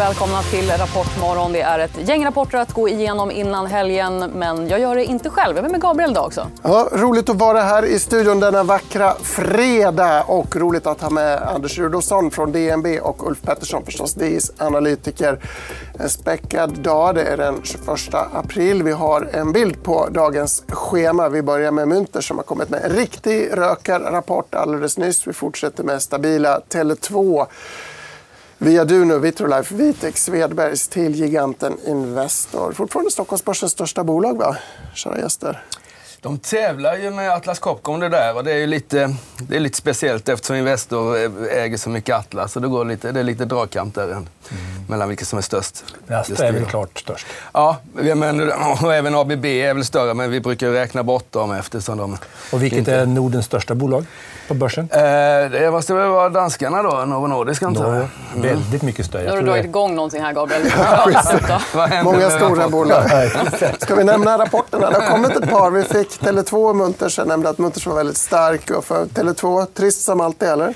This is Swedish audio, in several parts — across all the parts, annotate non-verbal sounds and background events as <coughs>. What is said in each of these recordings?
och välkomna till Rapportmorgon. Det är ett gäng rapporter att gå igenom innan helgen, men jag gör det inte själv. Jag är med Gabriel idag också. Ja, roligt att vara här i studion denna vackra fredag. Och roligt att ha med Anders Rudolfsson från DNB och Ulf Pettersson, förstås, DIs analytiker. En späckad dag. Det är den 21 april. Vi har en bild på dagens schema. Vi börjar med Mynter som har kommit med en riktig rökarrapport alldeles nyss. Vi fortsätter med stabila Tele2. Viaduno, Vitrolife, Vitex, Svedbergs till giganten Investor. Fortfarande Stockholmsbörsens största bolag, va? Kära gäster. De tävlar ju med Atlas Copco om det där och det är lite, det är lite speciellt eftersom Investor äger så mycket Atlas. Så det, går lite, det är lite dragkamp där mm. Mellan vilka som är störst. Astra är väl klart störst. Ja, men, och även ABB är väl större, men vi brukar räkna bort dem eftersom de... Och vilket inte... är Nordens största bolag på börsen? Eh, det måste väl vara danskarna då, Novo Nordisk antar jag. Mm. Väldigt mycket större. Nu har du dragit igång någonting här Gabriel. Många stora bolag. <laughs> Ska vi nämna rapporterna? Det har kommit ett par. Vi fick Tele2 och Munters. Jag nämnde att Munters var väldigt stark. Och för Tele2, trist som alltid, eller?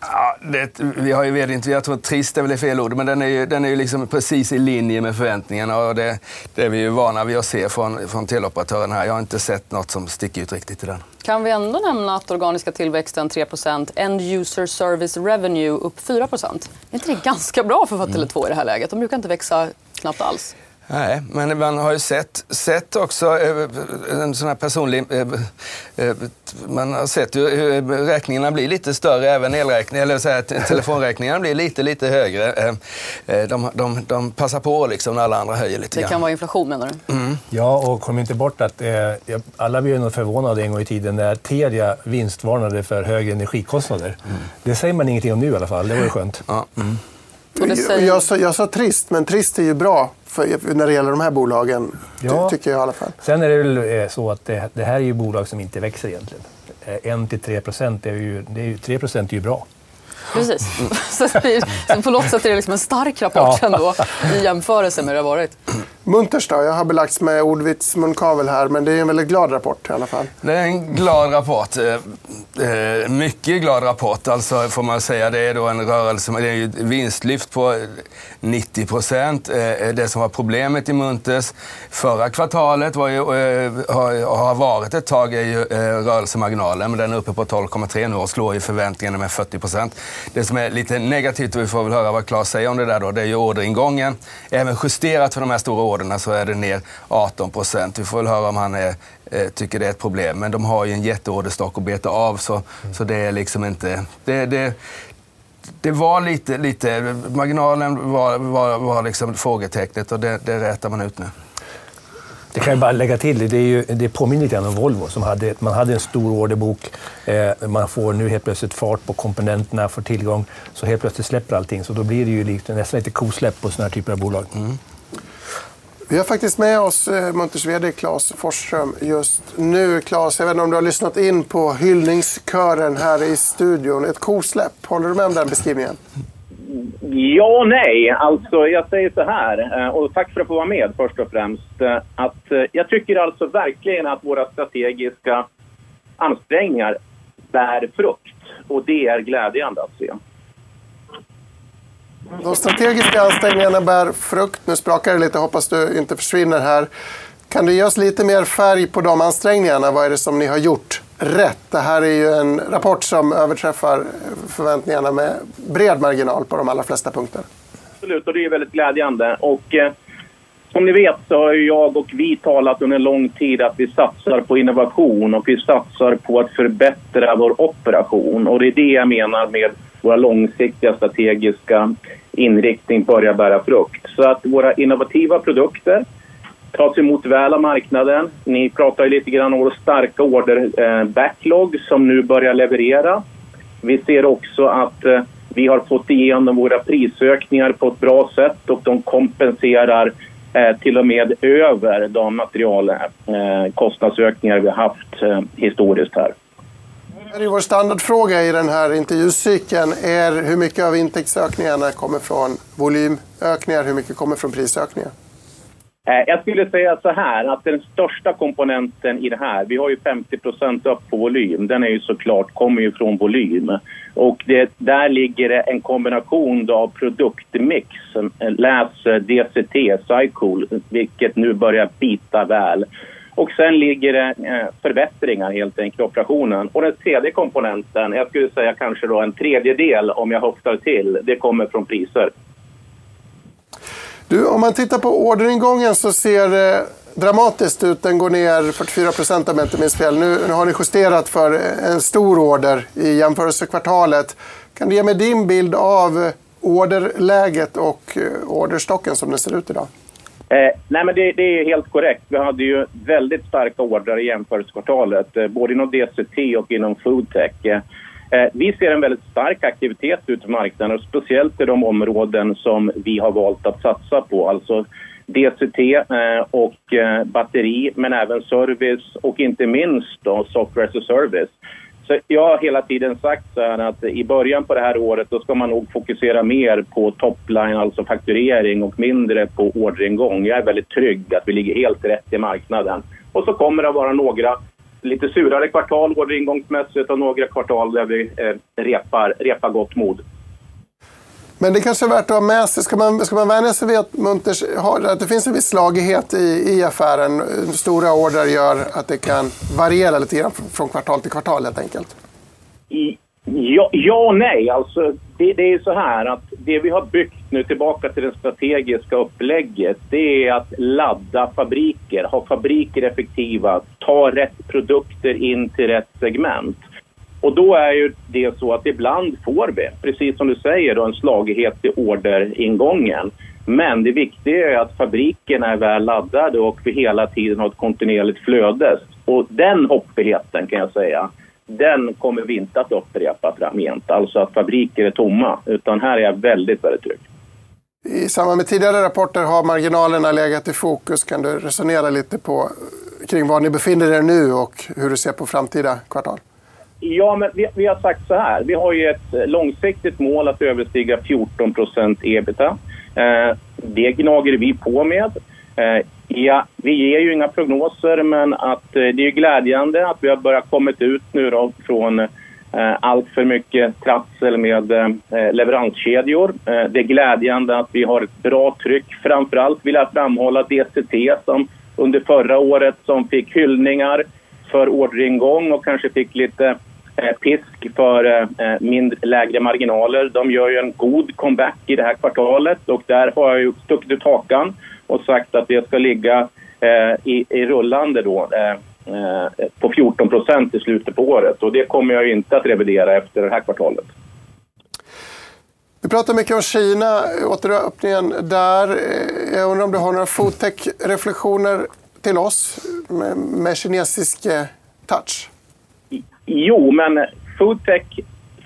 Ja, det, vi har ju vd Jag tror trist är väl fel ord, men den är ju, den är ju liksom precis i linje med förväntningarna. Och det, det är vi ju vana vid att se från, från teleoperatören här. Jag har inte sett något som sticker ut riktigt i den. Kan vi ändå nämna att organiska tillväxten 3% End user service revenue upp 4 Är inte det ganska bra för Tele2 i det här läget? De brukar inte växa knappt alls. Nej, men man har ju sett, sett också eh, en sån här personlig... Eh, eh, man har sett hur räkningarna blir lite större, även elräkningar, eller så här, telefonräkningarna blir lite, lite högre. De, de, de passar på liksom när alla andra höjer lite Det kan vara inflation menar du? Mm. Ja, och kom inte bort att eh, alla blev nog förvånade en gång i tiden när Telia vinstvarnade för högre energikostnader. Mm. Det säger man ingenting om nu i alla fall. Det var ju skönt. Ja. Mm. Säger... Jag, sa, jag sa trist, men trist är ju bra för, när det gäller de här bolagen. Ja. Tycker jag i alla fall. Sen är det väl eh, så att det, det här är ju bolag som inte växer egentligen. 1-3 procent är ju, det är ju, 3 procent är ju bra. Precis. <laughs> Så på något sätt är det liksom en stark rapport ja. ändå i jämförelse med hur det har varit. Munters då? Jag har belagts med ordvits munkavel här, men det är en väldigt glad rapport i alla fall. Det är en glad rapport. Eh, eh, mycket glad rapport, alltså får man säga. Det är då en rörelse, det är ju vinstlyft på 90 procent. Eh, det som var problemet i Munters förra kvartalet var ju, har varit ett tag är ju rörelsemarginalen, men den är uppe på 12,3 nu och slår ju förväntningarna med 40 procent. Det som är lite negativt, och vi får väl höra vad Claes säger om det där då, det är ju orderingången. Även justerat för de här stora orderna så är det ner 18 procent. Vi får väl höra om han är, eh, tycker det är ett problem. Men de har ju en jätteorderstock att beta av så, mm. så det är liksom inte... Det, det, det var lite, lite marginalen var, var, var liksom frågetecknet och det, det rätar man ut nu. Det kan jag bara lägga till. Det, är ju, det påminner lite grann om Volvo. Som hade, man hade en stor orderbok. Eh, man får nu helt plötsligt fart på komponenterna, får tillgång. Så helt plötsligt släpper allting. Så då blir det ju lite, nästan lite kosläpp på såna här typer av bolag. Mm. Vi har faktiskt med oss eh, Munters VD Claes Forsström just nu. Claes, jag vet inte om du har lyssnat in på hyllningskören här i studion. Ett kosläpp, håller du med om den beskrivningen? Ja och nej. Alltså, jag säger så här, eh, och tack för att få vara med först och främst. Eh, att eh, jag tycker alltså verkligen att våra strategiska ansträngningar bär frukt. Och det är glädjande att se. De strategiska ansträngningarna bär frukt. Nu sprakar det lite, hoppas du inte försvinner här. Kan du ge oss lite mer färg på de ansträngningarna? Vad är det som ni har gjort rätt? Det här är ju en rapport som överträffar förväntningarna med bred marginal på de allra flesta punkter. Absolut, och det är väldigt glädjande. Och, eh, som ni vet så har jag och vi talat under en lång tid att vi satsar på innovation och vi satsar på att förbättra vår operation. Och det är det jag menar med våra långsiktiga strategiska inriktning börjar bära frukt. Så att våra innovativa produkter tas emot väl av marknaden. Ni pratar ju lite grann om vår starka order-backlog eh, som nu börjar leverera. Vi ser också att eh, vi har fått igenom våra prisökningar på ett bra sätt och de kompenserar eh, till och med över de materialkostnadsökningar eh, vi har haft eh, historiskt här. Det är vår standardfråga i den här intervjucykeln är hur mycket av intäktsökningarna kommer från volymökningar, hur mycket kommer från prisökningar? Eh, jag skulle säga så här att den största komponenten i det här, vi har ju 50 upp på volym, den är ju såklart, kommer ju från volym. Och det, där ligger det en kombination av produktmix, eh, läs eh, DCT, Cycool, vilket nu börjar bita väl. Och sen ligger det förbättringar helt enkelt i operationen. Och den tredje komponenten, jag skulle säga kanske då en tredjedel om jag höftar till, det kommer från priser. Du, om man tittar på orderingången så ser det dramatiskt ut. Den går ner 44 procent om jag inte minns fel. Nu, nu har ni justerat för eh, en stor order i jämförelsekvartalet. Kan du ge mig din bild av eh, orderläget och orderstocken som den ser ut idag? Eh, nej men det, det, är helt korrekt. Vi hade ju väldigt starka ordrar i jämförelsekvartalet, eh, både inom DCT och inom foodtech. Eh, Eh, vi ser en väldigt stark aktivitet ute på marknaden, och speciellt i de områden som vi har valt att satsa på. Alltså DCT eh, och eh, batteri, men även service och inte minst då software as a service. Så jag har hela tiden sagt så att i början på det här året då ska man nog fokusera mer på topline, alltså fakturering och mindre på orderingång. Jag är väldigt trygg att vi ligger helt rätt i marknaden. Och så kommer det att vara några lite surare kvartal orderingångsmässigt och några kvartal där vi eh, repar, repar gott mod. Men det kanske är värt att ha med sig. Ska man, ska man vänja sig vid att Munters har, att det finns en viss slagighet i, i affären? Stora order gör att det kan variera lite grann från kvartal till kvartal helt enkelt? I, Ja, ja och nej. Alltså, det, det är så här att det vi har byggt nu, tillbaka till det strategiska upplägget, det är att ladda fabriker, ha fabriker effektiva, ta rätt produkter in till rätt segment. Och då är ju det så att ibland får vi, precis som du säger, då, en slagighet i orderingången. Men det viktiga är att fabrikerna är väl laddade och vi hela tiden har ett kontinuerligt flöde. Och den hoppigheten kan jag säga, den kommer vi inte att upprepa framgent. Alltså att fabriker är tomma. Utan här är jag väldigt, väldigt trygg. I samband med tidigare rapporter har marginalerna legat i fokus. Kan du resonera lite på, kring var ni befinner er nu och hur du ser på framtida kvartal? Ja, men vi, vi har sagt så här. Vi har ju ett långsiktigt mål att överstiga 14 ebita. Eh, det gnager vi på med. Eh, Ja, vi ger ju inga prognoser men att eh, det är glädjande att vi har börjat komma ut nu då från eh, allt för mycket trassel med eh, leveranskedjor. Eh, det är glädjande att vi har ett bra tryck. Framförallt vill jag framhålla DCT som under förra året som fick hyllningar för orderingång och kanske fick lite eh, pisk för eh, eh, mindre, lägre marginaler. De gör ju en god comeback i det här kvartalet och där har jag ju stuckit ut hakan och sagt att det ska ligga i, i rullande då, på 14 procent i slutet på året. Och det kommer jag inte att revidera efter det här kvartalet. Vi pratar mycket om Kina, återöppningen där. Eh, jag undrar om du har några foodtech-reflektioner till oss med, med kinesisk eh, touch? Jo, men foodtech,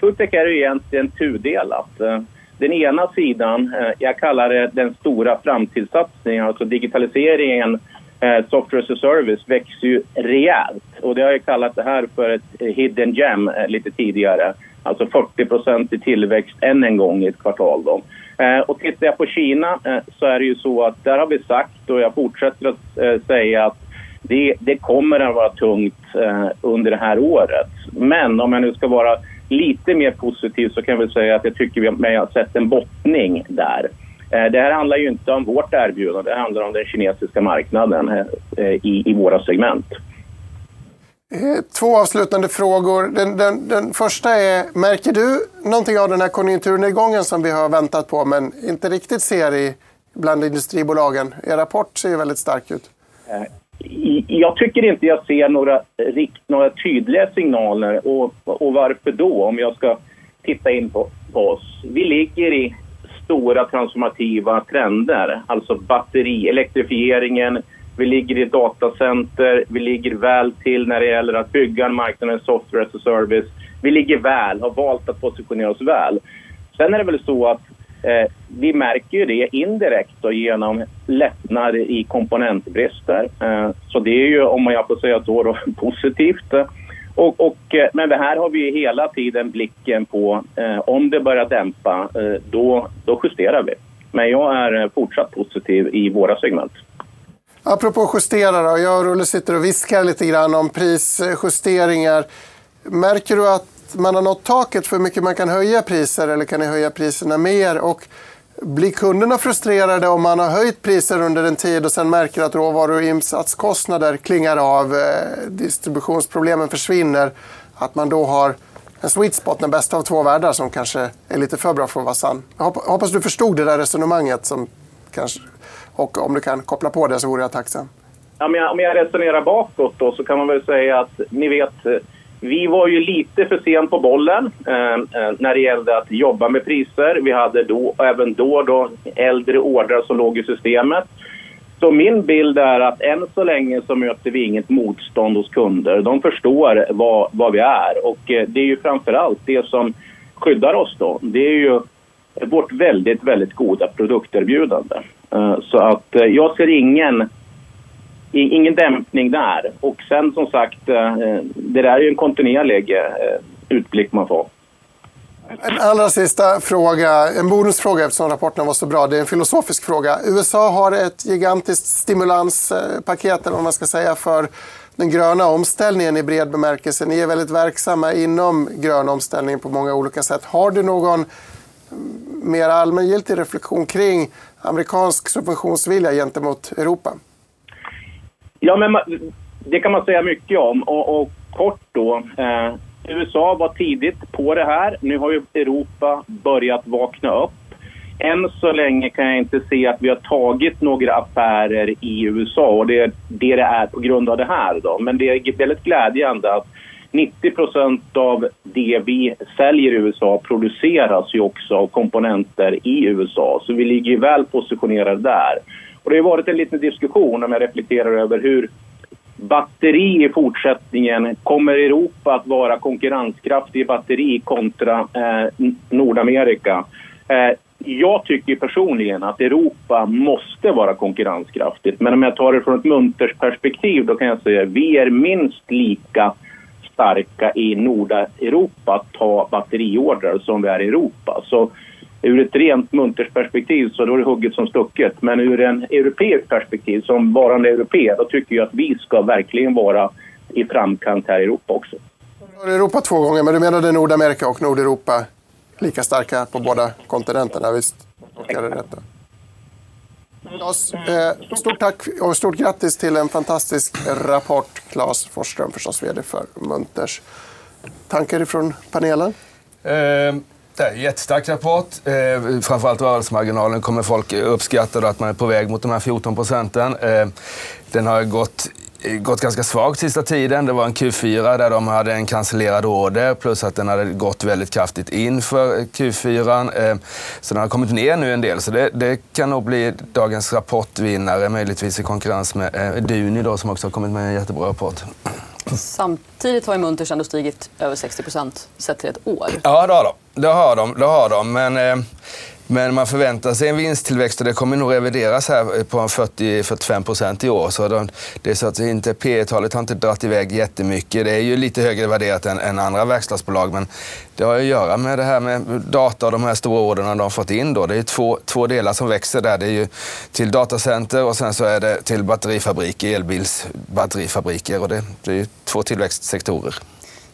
foodtech är ju egentligen tudelat. Eh, den ena sidan, jag kallar det den stora framtidssatsningen, alltså digitaliseringen, software as a service, växer ju rejält. Och det har jag kallat det här för ett hidden gem lite tidigare. Alltså 40% i tillväxt än en gång i ett kvartal. Då. Eh, och tittar jag på Kina eh, så är det ju så att där har vi sagt och jag fortsätter att eh, säga att det, det kommer att vara tungt under det här året. Men om jag nu ska vara lite mer positiv så kan jag väl säga att jag tycker vi har sett en bottning där. Det här handlar ju inte om vårt erbjudande, det handlar om den kinesiska marknaden i, i våra segment. Eh, två avslutande frågor. Den, den, den, första är, märker du någonting av den här konjunkturnedgången som vi har väntat på men inte riktigt ser i, bland industribolagen? Er rapport ser ju väldigt stark ut. Eh, jag tycker inte jag ser några, några tydliga signaler. Och, och varför då, om jag ska titta in på, på oss? Vi ligger i stora transformativa trender, alltså batteri, elektrifieringen, vi ligger i datacenter, vi ligger väl till när det gäller att bygga en marknad, software as a service. Vi ligger väl, har valt att positionera oss väl. Sen är det väl så att Eh, vi märker ju det indirekt då genom lättnader i komponentbrister. Eh, så det är ju, om jag får säga så, då, <laughs> positivt. Och, och, eh, men det här har vi hela tiden blicken på. Eh, om det börjar dämpa, eh, då, då justerar vi. Men jag är eh, fortsatt positiv i våra segment. Apropå justera då, jag och Rulle sitter och viskar lite grann om prisjusteringar. Märker du att man har nått taket för hur mycket man kan höja priser eller kan ni höja priserna mer? Och blir kunderna frustrerade om man har höjt priser under en tid och sen märker att råvaru och insatskostnader klingar av, eh, distributionsproblemen försvinner, att man då har en sweet spot, den bästa av två världar som kanske är lite för bra för att vara sann. Jag hoppas du förstod det där resonemanget. Som kanske, och om du kan koppla på det så vore jag tacksam. Om jag, om jag resonerar bakåt då, så kan man väl säga att ni vet eh, vi var ju lite för sen på bollen eh, eh, när det gällde att jobba med priser. Vi hade då, även då, då äldre ordrar som låg i systemet. Så min bild är att än så länge så möter vi inget motstånd hos kunder. De förstår vad, vad vi är och eh, det är ju framförallt det som skyddar oss då. Det är ju vårt väldigt, väldigt goda produkterbjudande. Eh, så att eh, jag ser ingen ingen dämpning där. Och sen som sagt, eh, det där är ju en kontinuerlig utblick man får. En allra sista fråga, en bonusfråga eftersom rapporten var så bra. Det är en filosofisk fråga. USA har ett gigantiskt stimulanspaket, eller vad man ska säga, för den gröna omställningen i bred bemärkelse. Ni är väldigt verksamma inom grön omställning på många olika sätt. Har du någon mm, mer allmängiltig reflektion kring amerikansk subventionsvilja gentemot Europa? Ja, men det kan man säga mycket om. Och, och kort då. Eh, USA var tidigt på det här. Nu har ju Europa börjat vakna upp. Än så länge kan jag inte se att vi har tagit några affärer i USA och det är det det är på grund av det här. Då. Men det är väldigt glädjande att 90 av det vi säljer i USA produceras ju också av komponenter i USA. Så vi ligger ju väl positionerade där. Och det har varit en liten diskussion om jag reflekterar över hur batteri i fortsättningen, kommer Europa att vara konkurrenskraftig i batteri kontra eh, Nordamerika? Eh, jag tycker personligen att Europa måste vara konkurrenskraftigt. Men om jag tar det från ett Munters perspektiv då kan jag säga att vi är minst lika starka i Nordeuropa att ta batteriordrar som vi är i Europa. Så ur ett rent muntersperspektiv så då är det hugget som stucket. Men ur en europeisk perspektiv, som varande europé, då tycker jag att vi ska verkligen vara i framkant här i Europa också. Europa två gånger, men du menade Nordamerika och Nordeuropa lika starka på båda kontinenterna, visst? Är det rätt då? Claes, eh, stort tack och stort grattis till en fantastisk rapport. Claes Forsström, förstås VD för Munters. Tankar ifrån panelen? Eh det är en jättestark rapport. Eh, framförallt rörelsemarginalen kommer folk uppskatta att man är på väg mot de här 14 procenten. Eh, den har gått gått ganska svagt sista tiden. Det var en Q4 där de hade en cancellerad order plus att den hade gått väldigt kraftigt inför Q4. Eh, så den har kommit ner nu en del. Så det, det kan nog bli dagens rapportvinnare, möjligtvis i konkurrens med eh, Duni då, som också har kommit med en jättebra rapport. Samtidigt har ju Munters ändå stigit över 60 procent sett till ett år. Ja, det har de. Det har de. Det har de. Men, eh, men man förväntar sig en vinsttillväxt och det kommer nog revideras här på 40-45 procent i år. Så de, det är så att inte, P talet har inte dragit iväg jättemycket. Det är ju lite högre värderat än, än andra verkstadsbolag. Men det har att göra med det här med data och de här stora orderna de har fått in. Då. Det är två, två delar som växer där. Det är ju till datacenter och sen så är det till batterifabriker, elbilsbatterifabriker. Och det, det är två tillväxtsektorer.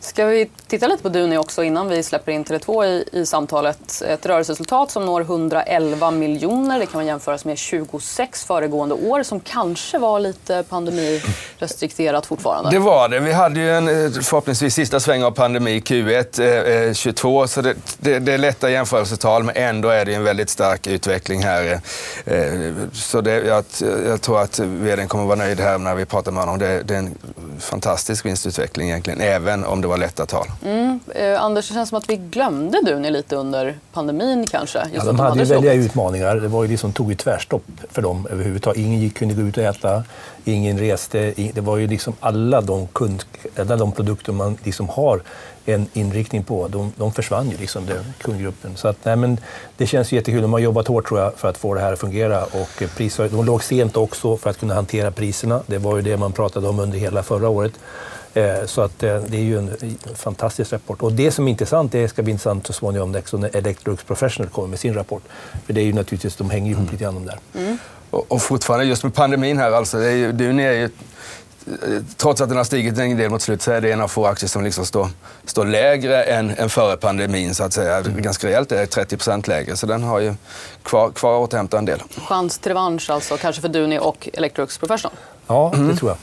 Ska vi titta lite på Duni också innan vi släpper in Tele2 i, i samtalet? Ett rörelseresultat som når 111 miljoner. Det kan man jämföras med 26 föregående år som kanske var lite pandemirestrikterat fortfarande. Det var det. Vi hade ju en eh, förhoppningsvis sista sväng av pandemi Q1 eh, eh 22 så det, det, det är lätta jämförelsetal men ändå är det en väldigt stark utveckling här. Eh, eh, så det, jag, jag tror att vdn kommer vara nöjd här när vi pratar med honom. Det, det är en fantastisk vinstutveckling egentligen, även om det var lätta tal. Mm. Eh, Anders, det känns som att vi glömde Duni lite under pandemin kanske. ja, de, de hade ju väldiga utmaningar. Det var ju det som tog ett tvärstopp för dem överhuvudtaget. Ingen gick, kunde gå ut och äta, ingen reste. Det var ju liksom alla de, kund, alla de produkter man liksom har en inriktning på, de, de försvann ju, liksom, den kundgruppen. Så att, nej, men det känns jättekul. De har jobbat hårt tror jag, för att få det här att fungera. Och pris, de låg sent också för att kunna hantera priserna. Det var ju det man pratade om under hela förra året. Eh, så att eh, det är ju en fantastisk rapport. Och det som är intressant, det ska bli intressant så småningom när Electrolux Professional kommer med sin rapport. För det är ju naturligtvis, de hänger ihop mm. lite grann där. Mm. Och, och fortfarande just med pandemin här, alltså, det är ju, det är ju trots att den har stigit en del mot slut så är det en av få aktier som liksom står, står lägre än, än före pandemin. Så att säga. Mm. Ganska rejält, det är 30 procent lägre. Så den har ju kvar, kvar att återhämta en del. Chans till revansch alltså, kanske för Duni och Electrolux Professional? Ja, det mm. tror jag.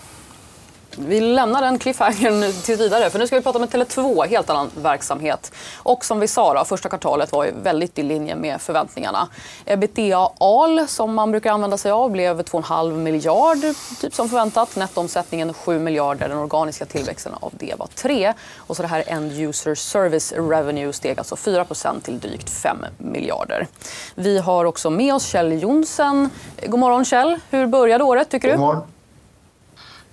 Vi lämnar den cliffhangern tills vidare, för nu ska vi prata om Tele2, helt annan verksamhet. Och som vi sa, då, första kvartalet var ju väldigt i linje med förväntningarna. Ebitda-AL, som man brukar använda sig av, blev 2,5 miljard, typ som förväntat. Nettoomsättningen 7 miljarder. Den organiska tillväxten av det var 3. Och så det här End User Service Revenue steg alltså 4% till drygt 5 miljarder. Vi har också med oss Kjell Jonsen. God morgon Kjell. Hur började året tycker du? God morgon.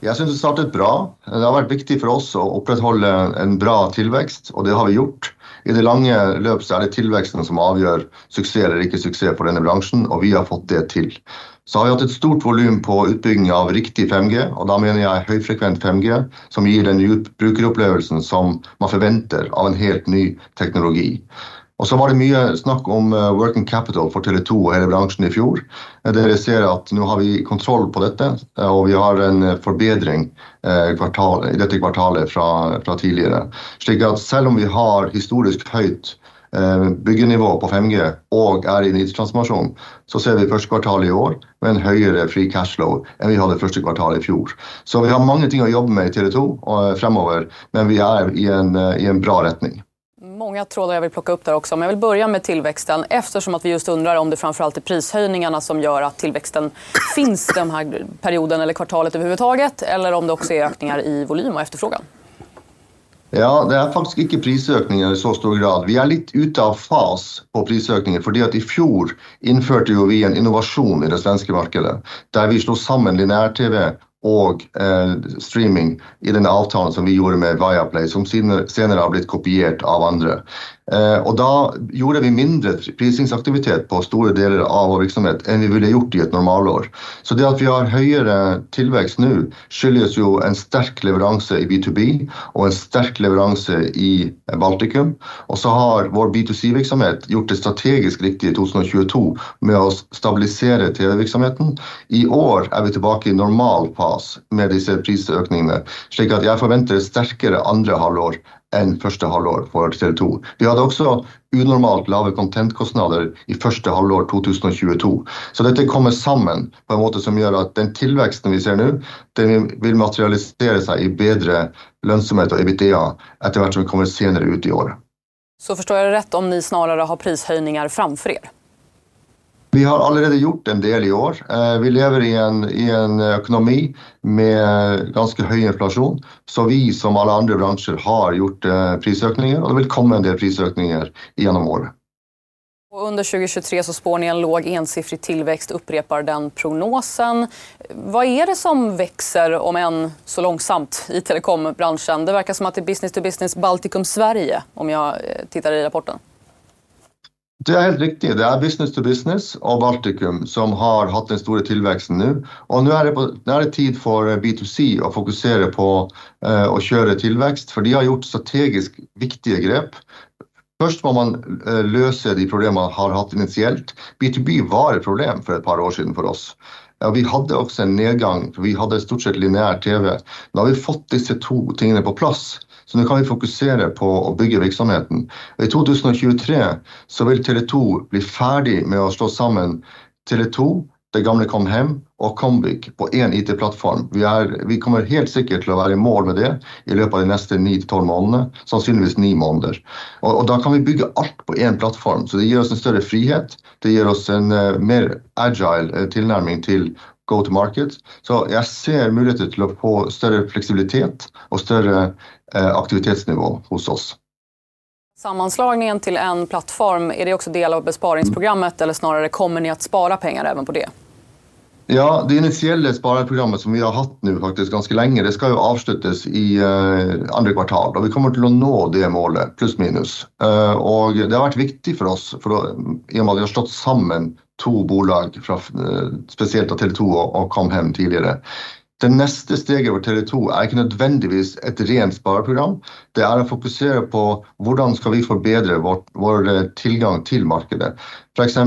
Jag syns det startat bra. Det har varit viktigt för oss att upprätthålla en bra tillväxt och det har vi gjort. I det långa löpet så är det tillväxten som avgör succé eller inte succé på denna branschen och vi har fått det till. Så har vi haft ett stort volym på utbyggnad av riktig 5G och då menar jag högfrekvent 5G som ger den brukarupplevelsen som man förväntar av en helt ny teknologi. Och så var det mycket snack om eh, working capital för Tele2 och hela branschen i fjol. Eh, Dere jag ser att nu har vi kontroll på detta og och vi har en förbättring kvartal, i detta kvartalet från, fra, tidigare. Så at även om vi har historiskt høyt byggenivå på 5G och är i en så ser vi första kvartalet i år med en högre free cash flow än vi hade första kvartalet i fjol. Så vi har många ting att jobba med i Tele2 framöver, men vi är i en, i en bra riktning många trådar jag vill plocka upp där också. Men jag vill börja med tillväxten eftersom att vi just undrar om det framförallt är prishöjningarna som gör att tillväxten <coughs> finns den här perioden eller kvartalet överhuvudtaget eller om det också är ökningar i volym och efterfrågan. Ja, det är faktiskt inte prisökningar i så stor grad. Vi är lite ute av fas på prisökningen för att i fjol införde vi en innovation i det svenska marknaden där vi slog samman linjär-tv och eh, streaming i den avtal som vi gjorde med Viaplay som senare, senare har blivit kopierat av andra. Eh, och då gjorde vi mindre prisningsaktivitet på stora delar av vår verksamhet än vi ville gjort i ett normalår. Så det att vi har högre tillväxt nu skyldes ju en stark leverans i B2B och en stark leverans i Baltikum. Och så har vår B2C-verksamhet gjort det strategiskt riktigt i 2022 med att stabilisera TV-verksamheten. I år är vi tillbaka i normal fas med dessa prisökningarna. Så jag förväntar starkare andra halvår enn første halvår for TV2. Vi hadde også unormalt lave kontentkostnader i første halvår 2022. Så dette kommer sammen på en måte som gjør at den tilveksten vi ser nå, den vil materialisere seg i bedre lønnsomhet og ebitda etter hvert som vi kommer senere ut i året. Så förstår jag det rätt om ni snarare har prishöjningar framför er? Vi har allerede gjort en del i år. Eh, vi lever i en, i en ekonomi med ganska hög inflation, så vi som alla andra branscher har gjort eh, prisökningar och det vill komma en del prisökningar genom året. Under 2023 så spår ni en låg ensiffrig tillväxt, upprepar den prognosen. Vad är det som växer, om än så långsamt, i telekombranschen? Det verkar som att det är business to business Baltikum Sverige, om jag eh, tittar i rapporten. Det är helt riktigt. Det är business to business och Baltikum som har haft den stora tillväxten nu. Och nu är det, på, nu är det tid för B2C att fokusera på eh, att köra tillväxt, för de har gjort strategiskt viktiga grepp. Först må man eh, lösa de problem man har haft initiellt. B2B var ett problem för ett par år sedan för oss. Ja, vi hade också en nedgång, för vi hade stort sett linjär TV. Nu har vi fått dessa två tingene på plats så nu kan vi fokusera på att bygga verksamheten. I 2023 så vill Tele2 bli färdig med att slå samman Tele2, det gamla Comhem och Comviq på en IT-plattform. Vi, vi kommer helt säkert att vara i mål med det i löpet av de nästa 9 12 månaderna, sannolikt 9 månader. Och, och, då kan vi bygga allt på en plattform, så det ger oss en större frihet. Det ger oss en uh, mer agile eh, uh, tillnärmning till go-to-market. Så jag ser möjligheter till att få större flexibilitet och större eh, aktivitetsnivå hos oss. Sammanslagningen till en plattform, är det också del av besparingsprogrammet eller snarare kommer ni att spara pengar även på det? Ja, det initiella sparprogrammet som vi har haft nu faktiskt ganska länge, det ska ju avslutas i eh, andra kvartal och vi kommer till att nå det målet, plus minus. Eh, och det har varit viktigt för oss, för då, i och med att vi har slått samman bolag, från, eh, speciellt Tele2 och Comhem tidigare. Det neste steget for Tele2 er ikke nødvendigvis et rent spareprogram. Det er å fokusere på hvordan skal vi forbedre vår, eh, vår tilgang til markedet. F.eks.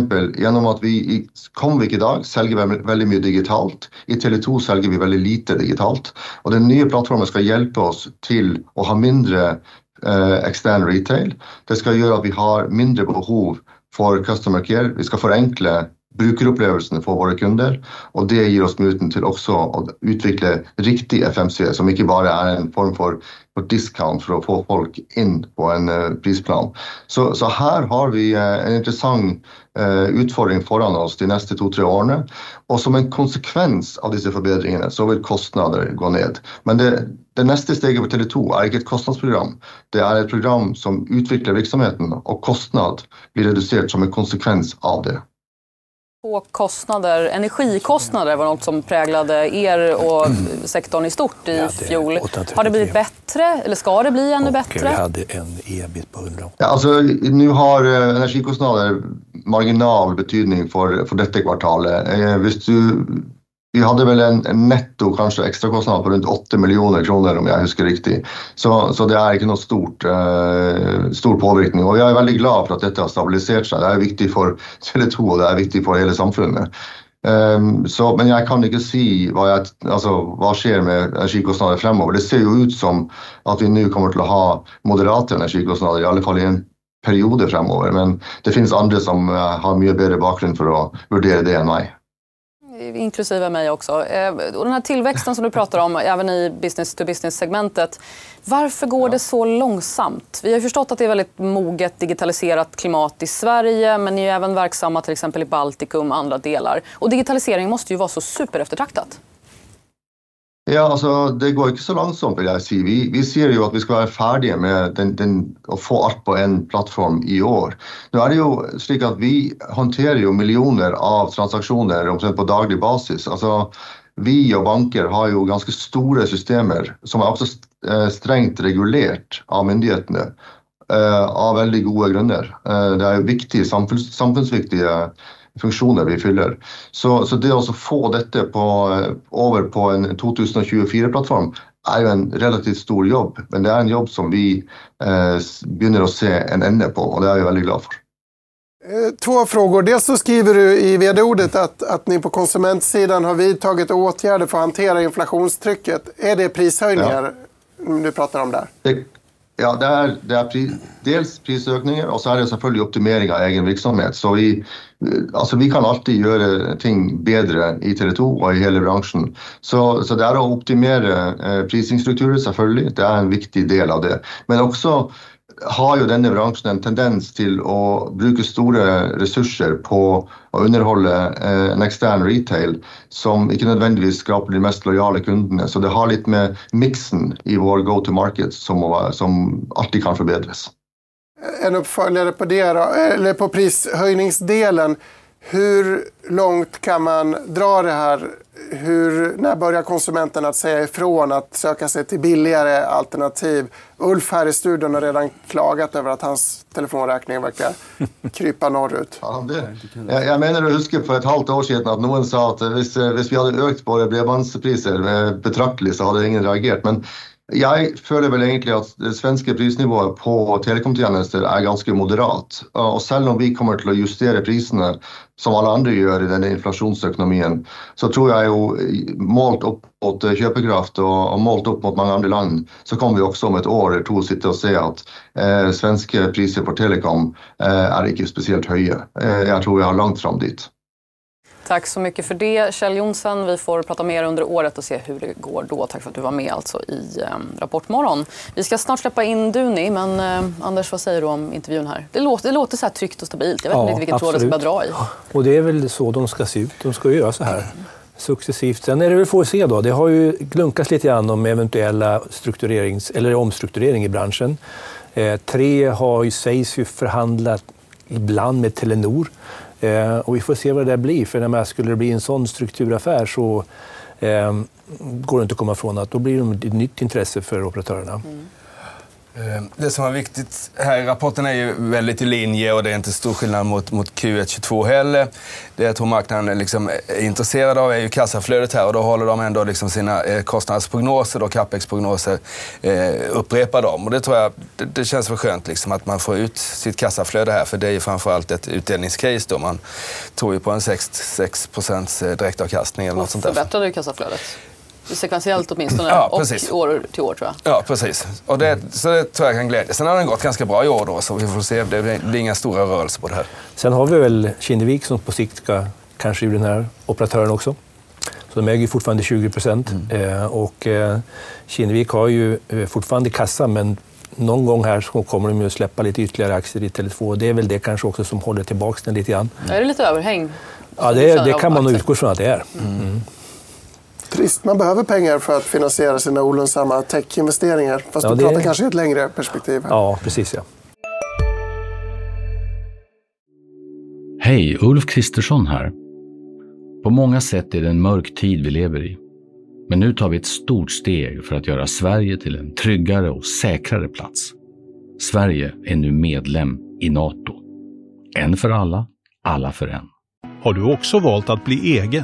gjennom at vi i Comvik i dag selger veldig mye digitalt. I Tele2 selger vi veldig lite digitalt. Og den nye plattformen skal hjelpe oss til å ha mindre eh, ekstern retail. Det skal gjøre at vi har mindre behov for customer care. Vi skal forenkle brukeropplevelsen for våre kunder, og det gir oss muligheten til også å utvikle riktig FMC, som ikke bare er en form for, på discount för att få folk in på en uh, prisplan. Så, så, här har vi uh, en intressant uh, utfordring foran oss de neste to-tre årene, og som en konsekvens av disse forbedringene så vil kostnader gå ned. Men det, det neste steget på Tele2 er ikke et kostnadsprogram, det er et program som utvikler virksomheten, og kostnad blir redusert som en konsekvens av det. På kostnader, energikostnader var något som präglade er och sektorn i stort i fjol. Har det blivit bättre eller ska det bli ännu och bättre? Vi hade en ebit på 100. Ja, alltså, nu har eh, energikostnader marginal betydning för, för detta kvartalet. Eh, du vi hade väl en, en netto kanske extra kostnad på runt 80 miljoner kronor om jag husker riktigt. Så, så det är inte något stort, eh, stor påverkan och jag är väldigt glad för att detta har stabiliserat sig. Det är viktigt för Tele2 och det är viktigt för hela samhället. Um, så, men jag kan inte säga vad, jag, alltså, vad sker med energikostnader framöver. Det ser ju ut som att vi nu kommer till att ha moderata energikostnader, i alla fall i en period framöver. Men det finns andra som eh, har mycket bättre bakgrund för att värdera det än mig inklusive mig också. Eh, och den här tillväxten som du pratar om, <laughs> även i business to business-segmentet. Varför går det så långsamt? Vi har förstått att det är väldigt moget digitaliserat klimat i Sverige men ni är även verksamma till exempel i Baltikum och andra delar. Och digitalisering måste ju vara så supereftertraktat. Ja, altså Det går ikke så langsomt, vil jeg si. Vi, vi sier jo at vi skal være ferdige med den, den, å få alt på en plattform i år. Nå er det jo slik at Vi håndterer jo millioner av transaksjoner omtrent på daglig basis. Altså, Vi og banker har jo ganske store systemer som er også eh, strengt regulert av myndighetene. Eh, av veldig gode grunner. Eh, det er jo viktige, samfunns, samfunnsviktige funksjoner vi fyller. Så, så det å få dette på, over på en 2024-plattform är ju en relativt stor jobb, men det är en jobb som vi eh, begynner å se en ände på och det är jag väldigt glad för. Eh, två frågor. Dels så skriver du i vd-ordet att, att ni på konsumentsidan har vidtagit åtgärder för att hantera inflationstrycket. Är det prishöjningar ja. du pratar om där? Det, Ja, det är, det är pri, dels prisökningar och så är det selvfølgelig optimering av egen virksomhet. Så vi, eh, altså vi kan alltid göra ting bättre i Tele2 och i hela branschen. Så, så det är att optimera eh, prisingsstrukturer, selvfølgelig. Det är en viktig del av det. Men också har jo denne bransjen en tendens til å bruke store ressurser på å underholde eh, en ekstern retail som ikke nødvendigvis skaper de mest lojale kundene. Så det har litt med miksen i vår go to market som, som alltid kan förbättras. En uppföljare på det eller på prishöjningsdelen. Hur långt kan man dra det här? Hur, när börjar konsumenten att säga ifrån att söka sig till billigare alternativ? Ulf här i studion har redan klagat över att hans telefonräkning verkar <laughs> krypa norrut. Ja, det, jag, jag menar att huska för ett halvt år sedan att någon sa att om vi hade ökat våra bredbandspriser betraktligt så hade ingen reagerat. Men jag føler vel egentlig at det svenske prisnivået på telekomtjenester er ganske moderat. Og selv om vi kommer til å justere prisene, som alle andre gjør i denne inflasjonsøkonomien, så tror jeg jo målt opp mot eh, kjøpekraft og, målt opp mot mange andre land, så kommer vi også om et år eller to sitte og se at eh, svenske priser for telekom eh, er ikke spesielt høye. Eh, jeg tror vi har langt fram dit. Tack så mycket för det, Kjell Jonsson. Vi får prata mer under året och se hur det går då. Tack för att du var med alltså i eh, Rapportmorgon. Vi ska snart släppa in Duni, men eh, Anders, vad säger du om intervjun här? Det låter, det låter så här tryggt och stabilt. Jag vet ja, inte vilken tråd det ska dra i. Och det är väl så de ska se ut. De ska göra så här. successivt. Sen är det väl få se då. Det har ju glunkats lite grann om eventuella strukturerings, eller omstrukturering i branschen. Eh, tre har ju, sägs ju förhandlat ibland med Telenor. Eh, och vi får se vad det där blir. För när skulle det bli en sån strukturaffär så eh, går det inte att komma ifrån att då blir det ett nytt intresse för operatörerna. Mm. Eh, det som är viktigt här i rapporten är ju väldigt i linje och det är inte stor skillnad mot, mot Q1 22 heller. Det jag tror marknaden liksom är intresserad av är ju kassaflödet här och då håller de ändå liksom sina eh, kostnadsprognoser och capex-prognoser eh, upprepar dem. Och det tror jag det, det känns väl skönt liksom att man får ut sitt kassaflöde här för det är ju framförallt ett utdelningscase då. Man tror ju på en 6, 6 direktavkastning eller något sånt där. Förbättrade kassaflödet? Sekventiellt åtminstone ja, och år till år tror jag. Ja, precis. Och det, så det tror jag kan glädja. Sen har den gått ganska bra i år då, så vi får se. Det blir inga stora rörelser på det här. Sen har vi väl Kinnevik som på sikt ska kanske ur den här operatören också. Så de äger fortfarande 20 procent. Mm. Eh, och eh, Kinnevik har ju eh, fortfarande kassa, men någon gång här så kommer de ju släppa lite ytterligare aktier i Tele2. Det är väl det kanske också som håller tillbaka den lite grann. Är det lite överhäng? Ja, det, det kan man nog utgå från att det är. Mm. Trist. Man behöver pengar för att finansiera sina olönsamma tech-investeringar. Fast ja, du pratar kanske i ett längre perspektiv. Här. Ja, precis. Ja. Hej, Ulf Kristersson här. På många sätt är det en mörk tid vi lever i. Men nu tar vi ett stort steg för att göra Sverige till en tryggare och säkrare plats. Sverige är nu medlem i Nato. En för alla, alla för en. Har du också valt att bli egen?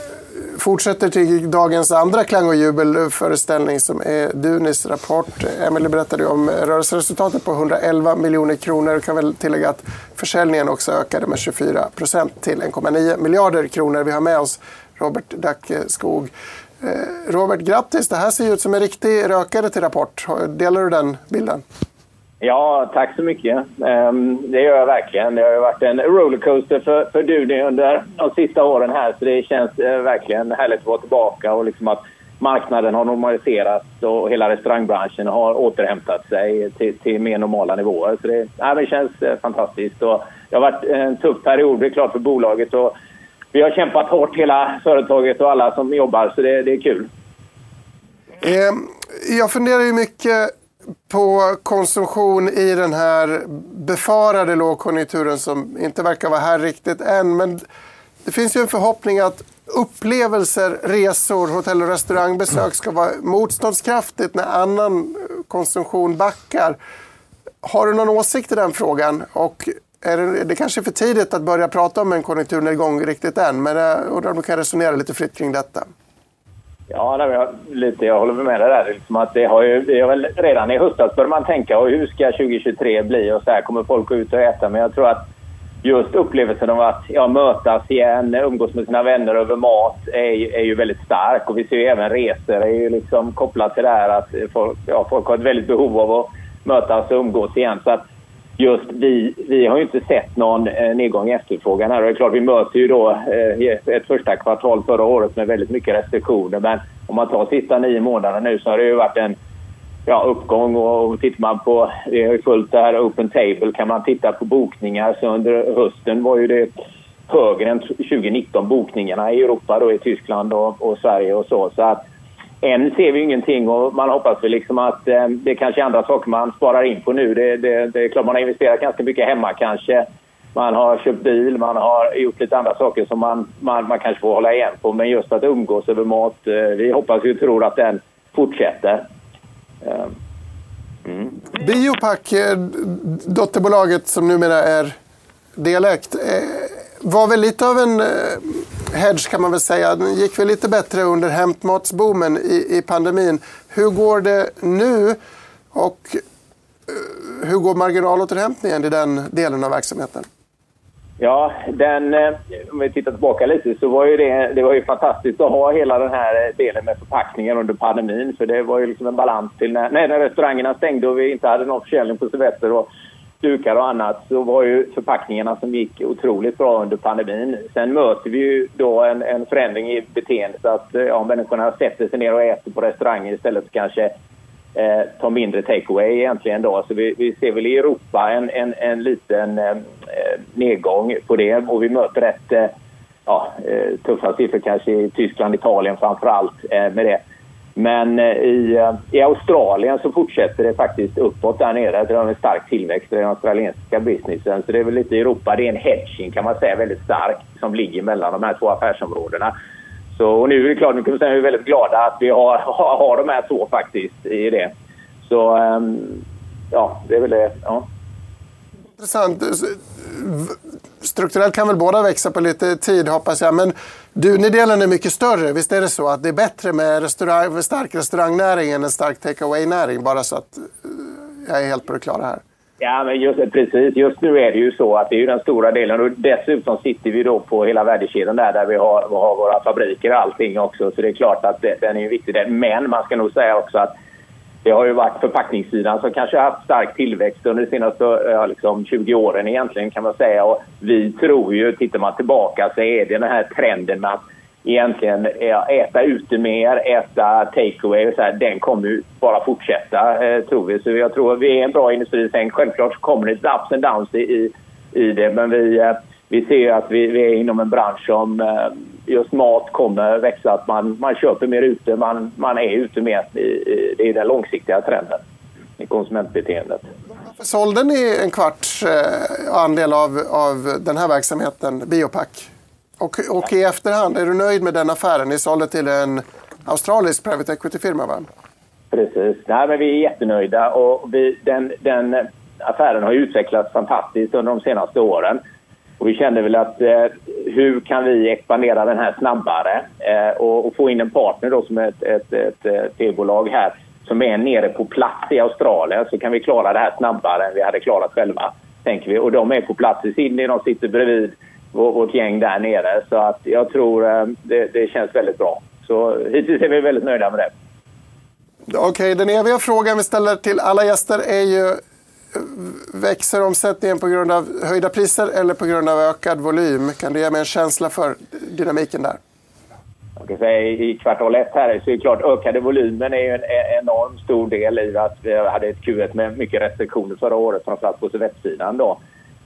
fortsätter till dagens andra klang och jubelföreställning som är Dunis rapport. Emelie berättade om rörelseresultatet på 111 miljoner kronor. Jag kan väl tillägga att försäljningen också ökade med 24 procent till 1,9 miljarder kronor. Vi har med oss Robert Dackeskog. Eh, Robert, grattis! Det här ser ut som en riktig rökare till Rapport. Delar du den bilden? Ja, tack så mycket. Ehm, det gör jag verkligen. Det har varit en rollercoaster för, för Duni under de sista åren här så det känns eh, verkligen härligt att vara tillbaka och liksom att marknaden har normaliserats och hela restaurangbranschen har återhämtat sig till, till mer normala nivåer. Så det, ja, det känns eh, fantastiskt. Och det har varit en tuff period, det är klart, för bolaget. Och vi har kämpat hårt, hela företaget och alla som jobbar, så det, det är kul. Ehm, jag funderar ju mycket på konsumtion i den här befarade lågkonjunkturen som inte verkar vara här riktigt än. Men det finns ju en förhoppning att upplevelser, resor, hotell och restaurangbesök ska vara motståndskraftigt när annan konsumtion backar. Har du någon åsikt i den frågan? Och är det, det kanske är för tidigt att börja prata om en konjunkturnedgång riktigt än, men eh, jag undrar om du kan resonera lite fritt kring detta. Ja, nej, jag, lite, jag håller med dig där. Liksom att det har ju, det är väl, redan i höstas började man tänka och hur ska 2023 bli och så här kommer folk gå ut och äta. Men jag tror att just upplevelsen av att ja, mötas igen, umgås med sina vänner över mat är, är ju väldigt stark. Och vi ser ju även resor är ju liksom kopplat till det här att folk, ja, folk har ett väldigt behov av att mötas och umgås igen. Så att just vi, vi har ju inte sett någon eh, nedgång i efterfrågan här. Och det är klart, vi möter ju då eh, ett första kvartal förra året med väldigt mycket restriktioner. Men om man tar sista nio månaderna nu så har det ju varit en ja, uppgång. Och tittar man på, vi har ju följt det här Open Table, kan man titta på bokningar så under hösten var ju det högre än 2019 bokningarna i Europa då i Tyskland och, och Sverige och så. Så att än ser vi ingenting och man hoppas väl liksom att eh, det kanske är andra saker man sparar in på nu. Det, det, det är klart man har investerat ganska mycket hemma kanske. Man har köpt bil, man har gjort lite andra saker som man, man, man kanske får hålla igen på. Men just att umgås över mat, eh, vi hoppas och tror att den fortsätter. Eh, mm. Biopack, eh, dotterbolaget som numera är delägt, eh, var väl lite av en eh, hedge kan man väl säga. Den gick väl lite bättre under hämtmatsboomen i, i pandemin. Hur går det nu? Och eh, hur går marginalåterhämtningen i den delen av verksamheten? Ja, den, eh, om vi tittar tillbaka lite så var ju det, det var ju fantastiskt att ha hela den här delen med förpackningen under pandemin. För det var ju liksom en balans till när, när restaurangerna stängde och vi inte hade någon försäljning på servetter och dukar och annat så var ju förpackningarna som gick otroligt bra under pandemin. Sen möter vi ju då en, en förändring i beteendet att eh, ja, människorna sätter sig ner och äter på restauranger istället för kanske eh, tar mindre takeaway egentligen då. Så vi, vi, ser väl i Europa en, en, en liten eh, eh nedgång på det och vi möter rätt eh, ja, eh, tuffa siffror kanske i Tyskland, Italien framför allt eh, med det. Men eh, i, eh, i Australien så fortsätter det faktiskt uppåt där nere. Det har en stark tillväxt i den australiensiska businessen. Så det är väl lite i Europa, det är en hedging kan man säga väldigt stark som ligger mellan de här två affärsområdena. Så, och nu är det klart, nu kan vi säga att vi är väldigt glada att vi har, <laughs> har, har de här två faktiskt i det. Så ehm, ja, det är väl det. Ja. Intressant. Strukturellt kan väl båda växa på lite tid hoppas jag. Men du, delen är mycket större. Visst är det så att det är bättre med restaurang, stark restaurangnäring än en stark takeaway-näring? Bara så att eh, jag är helt på det klara här. Ja, men just, precis. Just nu är det ju så att det är den stora delen. Och dessutom sitter vi då på hela värdekedjan där, där vi har, har våra fabriker och allting också. Så det är klart att det, den är viktig. Men man ska nog säga också att det har ju varit förpackningssidan som kanske har haft stark tillväxt under de senaste ja, liksom 20 åren egentligen kan man säga. Och vi tror ju, tittar man tillbaka så är det den här trenden med att egentligen äta ute mer, äta takeaway den kommer ju bara fortsätta eh, tror vi. Så jag tror att vi är en bra industri. Sen självklart kommer det ups and downs i, i det men vi, eh, vi ser att vi, vi är inom en bransch som eh, just mat kommer växa. Att man, man köper mer ute, man, man är ute mer. Det är den långsiktiga trenden i konsumentbeteendet. Varför sålde ni en kvarts eh, andel av, av den här verksamheten, Biopack? Och, och i efterhand, är du nöjd med den affären? Ni sålde till en australisk private equity-firma, va? Precis. Nej, men vi är jättenöjda. Och vi, den, den affären har utvecklats fantastiskt under de senaste åren. Och vi kände väl att eh, hur kan vi expandera den här snabbare eh, och, och, få in en partner då som ett, ett, ett, ett telebolag här som är nere på plats i Australien så kan vi klara det här snabbare än vi hade klarat själva. Tänker vi. Och de är på plats i Sydney, de sitter bredvid vårt gäng där nere. Så att jag tror eh, det, det känns väldigt bra. Så hittills är vi väldigt nöjda med det. Okej, okay, den eviga frågan vi ställer till alla gäster är ju Växer omsättningen på grund av höjda priser eller på grund av ökad volym? Kan du ge mig en känsla för dynamiken där? Jag kan säga, I kvartal ett här så är det klart ökade volymen är en enormt stor del i att vi hade ett Q1 med mycket restriktioner förra året, framförallt på servettsidan. Då.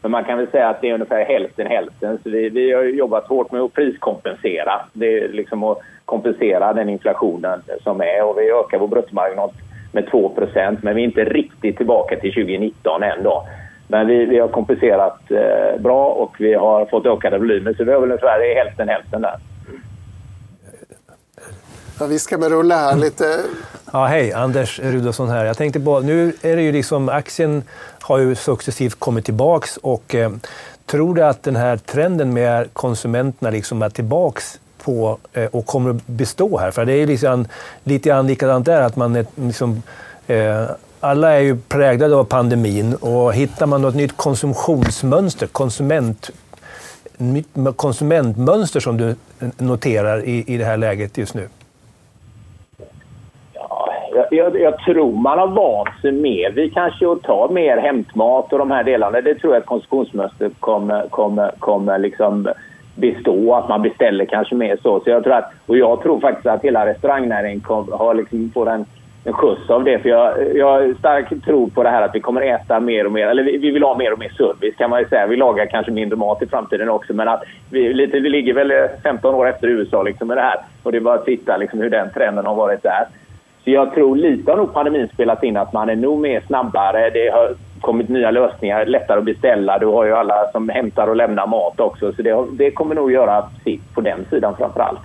Men man kan väl säga att det är ungefär hälften hälften. Så vi, vi har jobbat hårt med att priskompensera. Det är liksom att kompensera den inflationen som är och vi ökar vår bruttomarginal med 2% men vi är inte riktigt tillbaka till 2019 än. Då. Men vi, vi har kompenserat eh, bra och vi har fått ökade volymer så vi har väl ungefär hälften hälften där. Ja, vi ska med rulla här lite. Ja, hej, Anders Rudolfsson här. Jag tänkte på, nu är det ju liksom, aktien har ju successivt kommit tillbaks och eh, tror du att den här trenden med konsumenterna liksom är tillbaks på eh, och kommer att bestå här? För det är liksom, lite grann likadant där, att man är liksom, eh, alla är ju präglade av pandemin och hittar man något nytt konsumtionsmönster, konsument, konsumentmönster som du noterar i, i det här läget just nu? Jag, jag, jag, tror man har vant sig mer Vi kanske att ta mer hämtmat och de här delarna. Det tror jag att konsumtionsmönstret kommer, kommer, kommer liksom bestå, att man beställer kanske mer så. så jag tror att, och jag tror faktiskt att hela restaurangnäringen kom, har liksom får en, en skjuts av det. För jag, jag har stark tro på det här att vi kommer äta mer och mer, eller vi, vi vill ha mer och mer service kan man ju säga. Vi lagar kanske mindre mat i framtiden också men att vi, lite, vi ligger väl eh, 15 år efter USA liksom med det här. Och det är bara att titta liksom hur den trenden har varit där. Så jag tror lite har nog pandemin spelat in att man är nog mer snabbare. Det har kommit nya lösningar, lättare att beställa. Du har ju alla som hämtar och lämnar mat också. Så det, det kommer nog göra sitt på den sidan framför allt.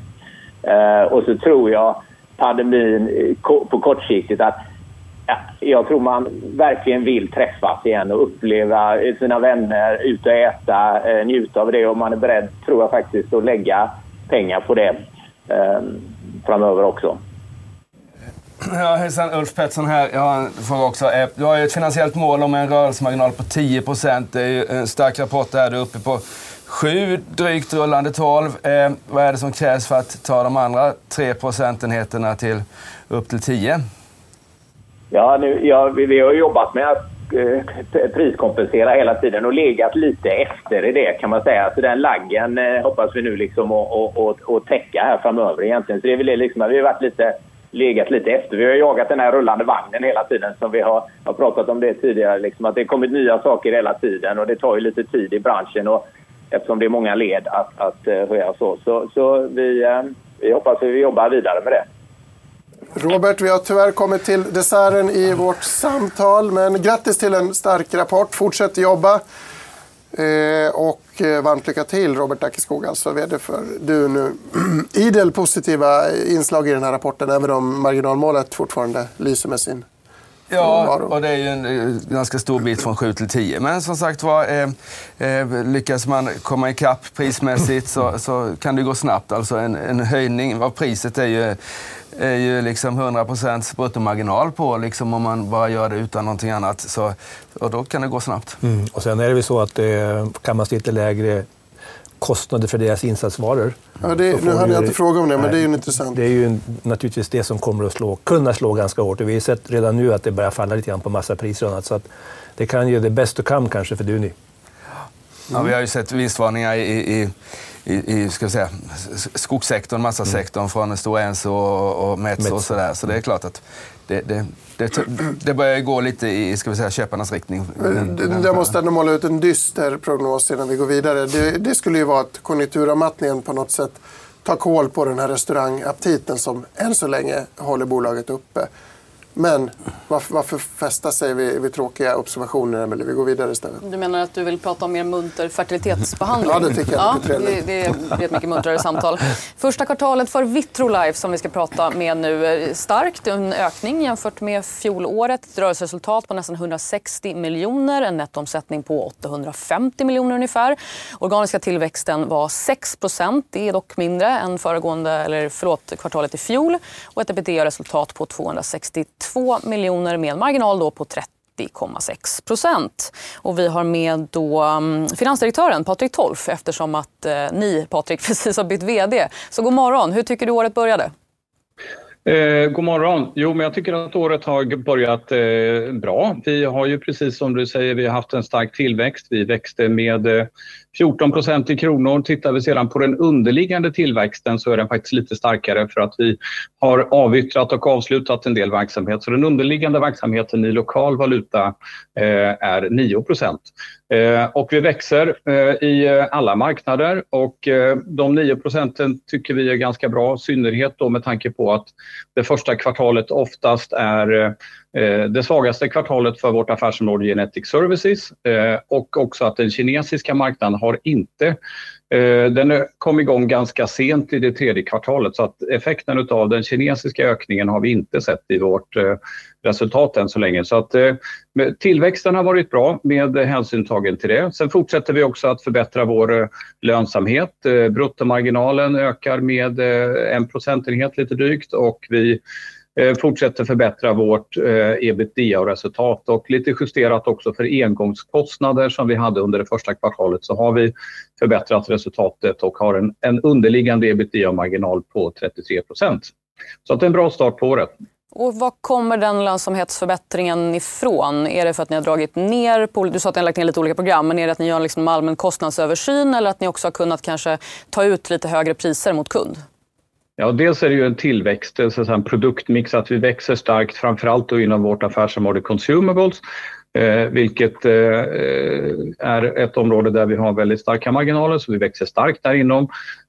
Eh, och så tror jag pandemin eh, på kortsiktigt att ja, jag tror man verkligen vill träffas igen och uppleva eh, sina vänner, ut och äta, eh, njuta av det och man är beredd, tror jag faktiskt, att lägga pengar på det eh, framöver också. Ja, hejsan, Ulf Pettersson här. Jag har en fråga också. Eh, du har ju ett finansiellt mål om en rörelsemarginal på 10 Det är ju en stark rapport där. Du är uppe på 7, drygt rullande 12. Eh, vad är det som krävs för att ta de andra 3 procentenheterna till upp till 10? Ja, nu, ja vi, vi har jobbat med att eh, priskompensera hela tiden och legat lite efter i det kan man säga. Så den laggen eh, hoppas vi nu liksom att täcka här framöver egentligen. Så det är väl liksom, vi har varit lite legat lite efter. Vi har jagat den här rullande vagnen hela tiden som vi har, har pratat om det tidigare. Liksom, att det har kommit nya saker hela tiden och det tar ju lite tid i branschen. Och, eftersom det är många led att, att eh, höja så. Så, så vi, eh, vi hoppas att vi jobbar vidare med det. Robert, vi har tyvärr kommit till desserten i vårt samtal. Men grattis till en stark rapport. Fortsätt jobba. Eh, och Eh, varmt lycka till Robert Dackeskog, alltså vd för du nu. <clears throat> Idel positiva inslag i den här rapporten, även om marginalmålet fortfarande lyser med sin Ja, och det är ju en eh, ganska stor bit från 7 till 10. Men som sagt var, eh, eh, lyckas man komma ikapp prismässigt så, så kan det gå snabbt. Alltså en, en höjning av priset är ju, är ju liksom 100 bruttomarginal på liksom om man bara gör det utan någonting annat. Så, och då kan det gå snabbt. Mm. Och sen är det väl så att eh, kan man lite lägre kostnader för deras insatsvaror. Ja, det, nu hade jag inte frågat om det, men det är ju intressant. Det är ju naturligtvis det som kommer att slå, kunna slå ganska hårt. Och vi har sett redan nu att det börjar falla lite grann på massapriser och annat. Så att det kan ge det bäst du kan kanske för Duni. Ja, vi har ju sett vinstvarningar i, i, i, i ska vi säga, skogssektorn, massasektorn mm. från Stora Enso och, och Metso och sådär. Så det är klart att det, det, det, det börjar gå lite i ska vi säga, köparnas riktning. Jag måste ändå måla ut en dyster prognos innan vi går vidare. Det, det skulle ju vara att konjunkturavmattningen på något sätt tar koll på den här restaurangaptiten som än så länge håller bolaget uppe. Men varför, varför fästa sig vid, vid tråkiga observationer, Emelie? Vi går vidare istället. Du menar att du vill prata om mer munter fertilitetsbehandling? Ja, det tycker jag. Ja, det, det blir ett mycket muntrare samtal. Första kvartalet för Vitrolife som vi ska prata med nu är starkt. En ökning jämfört med fjolåret. Ett rörelseresultat på nästan 160 miljoner. En nettoomsättning på 850 miljoner ungefär. Organiska tillväxten var 6 procent. Det är dock mindre än föregående, eller förlåt, kvartalet i fjol. Och ett ebitda-resultat på 262 2 miljoner med en marginal då på 30,6 procent. Och vi har med då mm, finansdirektören Patrik Tolf eftersom att eh, ni, Patrik, <laughs> precis har bytt vd. Så god morgon. Hur tycker du året började? Eh, god morgon. Jo, men jag tycker att året har börjat eh, bra. Vi har ju precis som du säger, vi har haft en stark tillväxt. Vi växte med eh, 14 procent i kronor. Tittar vi sedan på den underliggande tillväxten så är den faktiskt lite starkare för att vi har avyttrat och avslutat en del verksamhet. Så den underliggande verksamheten i lokal valuta eh, är 9 procent. Eh, och vi växer eh, i alla marknader och eh, de 9 procenten tycker vi är ganska bra, i synnerhet då med tanke på att det första kvartalet oftast är eh, Eh, det svagaste kvartalet för vårt affärsområde Genetic Services eh, och också att den kinesiska marknaden har inte eh, den kom igång ganska sent i det tredje kvartalet så att effekten av den kinesiska ökningen har vi inte sett i vårt resultat än så länge. Så att, tillväxten har varit bra med hänsyn tagen till det. Sen fortsätter vi också att förbättra vår lönsamhet. Bruttomarginalen ökar med en procentenhet lite drygt och vi Eh, fortsätter förbättra vårt eh, ebitda-resultat och lite justerat också för engångskostnader som vi hade under det första kvartalet så har vi förbättrat resultatet och har en, en underliggande ebitda-marginal på 33 procent. Så att det är en bra start på året. Och var kommer den lönsamhetsförbättringen ifrån? Är det för att ni har dragit ner, på, du sa att ni har lagt ner lite olika program, men är det att ni gör liksom allmän kostnadsöversyn eller att ni också har kunnat kanske ta ut lite högre priser mot kund? Ja, dels är det ju en tillväxt, en produktmix, att vi växer starkt framförallt då inom vårt affärsområde Consumables. Eh, vilket eh, eh, är ett område där vi har väldigt starka marginaler, så vi växer starkt där inom.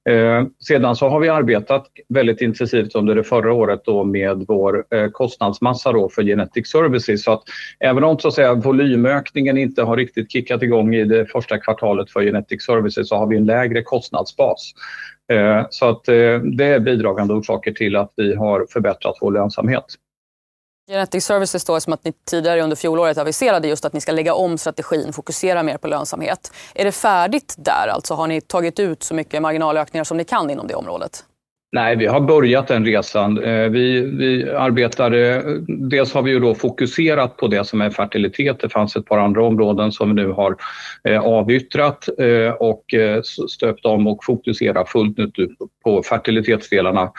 Eh, sedan så har vi arbetat väldigt intensivt under det förra året då med vår eh, kostnadsmassa då för Genetic Services. Så att även om så att säga, volymökningen inte har riktigt kickat igång i det första kvartalet för Genetic Services så har vi en lägre kostnadsbas. Eh, så att eh, det är bidragande orsaker till att vi har förbättrat vår lönsamhet. Genetic Services står som att ni tidigare under fjolåret aviserade just att ni ska lägga om strategin, fokusera mer på lönsamhet. Är det färdigt där? Alltså har ni tagit ut så mycket marginalökningar som ni kan inom det området? Nej, vi har börjat den resan. Eh, vi, vi arbetar, eh, dels har vi ju då fokuserat på det som är fertilitet. Det fanns ett par andra områden som vi nu har eh, avyttrat och stöpt om och fokuserar fullt ut på fertilitetsdelarna.